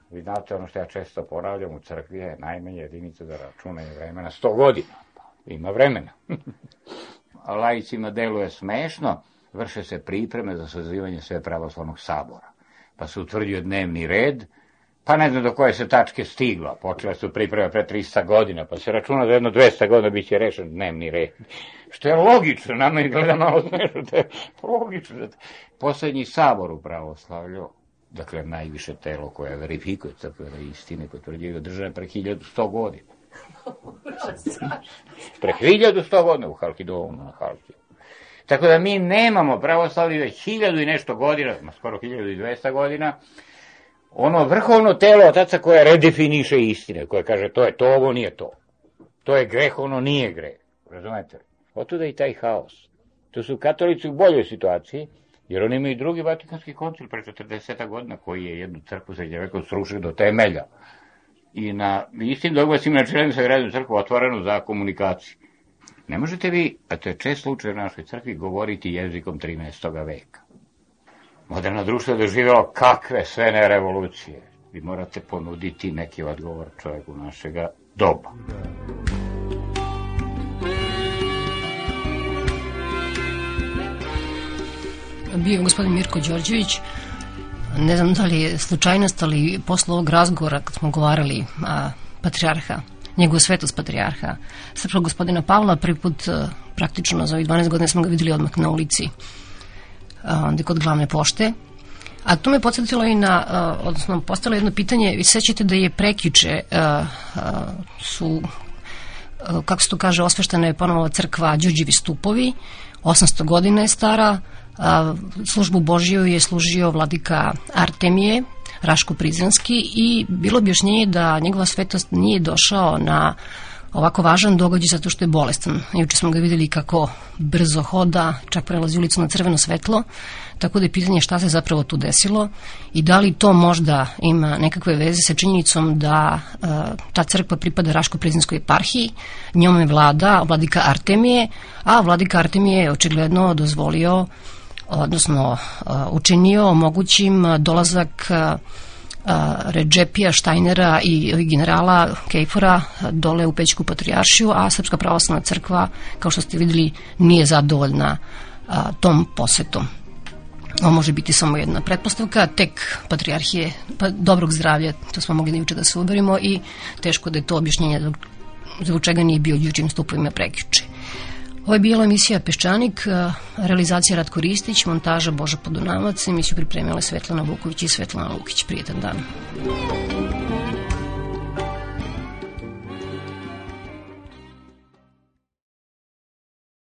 vi znate ono što ja često ponavljam, u crkvi je najmanje jedinica za da računanje vremena 100 godina. Pa, ima vremena. Lajicima deluje smešno, vrše se pripreme za sazivanje sve pravoslavnog sabora pa se utvrdio dnevni red, pa ne znam do koje se tačke stiglo. Počela su priprema pre 300 godina, pa se računa da jedno 200 godina biće rešen dnevni red. Što je logično, nama gleda malo smešno, to je logično. Poslednji sabor u pravoslavlju, dakle najviše telo koje verifikuje crkvene istine, potvrđuje i držane pre 1100 godina. pre 1100 godina u Halkidovu na Halki. Tako da mi nemamo pravoslavlje već hiljadu i nešto godina, skoro hiljadu i dvesta godina, ono vrhovno telo otaca koje redefiniše istine, koje kaže to je to, ovo nije to. To je greh, ono nije greh. Razumete? Otuda i taj haos. To su katolici u boljoj situaciji, jer oni imaju drugi vatikanski koncil pre 40 godina koji je jednu crkvu za veku srušio do temelja. I na istim dogovorima načelnim sa gradom crkvu otvorenu za komunikaciju. Ne možete vi, a to je čest slučaj u našoj crkvi, govoriti jezikom 13. veka. Moderno društvo je doživjelo kakve sve ne revolucije. Vi morate ponuditi neki odgovor čovjeku našega doba. Bio je gospodin Mirko Đorđević, ne znam da li je slučajnost, ali posle ovog razgovora kad smo govarali a, patrijarha njegovu svetost patrijarha srpskog gospodina Pavla, prvi put e, praktično za ovih 12 godina smo ga videli odmah na ulici e, onda kod glavne pošte. A to me podsjetilo i na, e, odnosno postalo jedno pitanje, vi sećate da je prekiče su kako se to kaže, osveštena je ponovo crkva Đurđevi stupovi, 800 godina je stara, službu Božiju je služio vladika Artemije, raško Prizrenski i bilo objašnjenje da njegova svetost nije došao na ovako važan događaj zato što je bolestan. Juče smo ga videli kako brzo hoda, čak prelazi ulicu na crveno svetlo, tako da je pitanje šta se zapravo tu desilo i da li to možda ima nekakve veze sa činjenicom da e, ta crkva pripada Raško-Prizinskoj eparhiji, njome vlada vladika Artemije, a vladika Artemije je očigledno dozvolio odnosno učinio mogućim dolazak Redžepija Štajnera i generala Kejfora dole u Pećku patrijaršiju, a Srpska pravoslavna crkva, kao što ste videli, nije zadovoljna tom posetom. Ovo može biti samo jedna pretpostavka, tek patrijarhije pa, dobrog zdravlja, to smo mogli juče da se uverimo i teško da je to objašnjenje zbog čega nije bio juče im stupovima prekjuče. Ovo je bila emisija Peščanik, realizacija Ratko Ristić, montaža Boža Podunavac, emisiju pripremila Svetlana Vuković i Svetlana Lukić. Prijetan dan.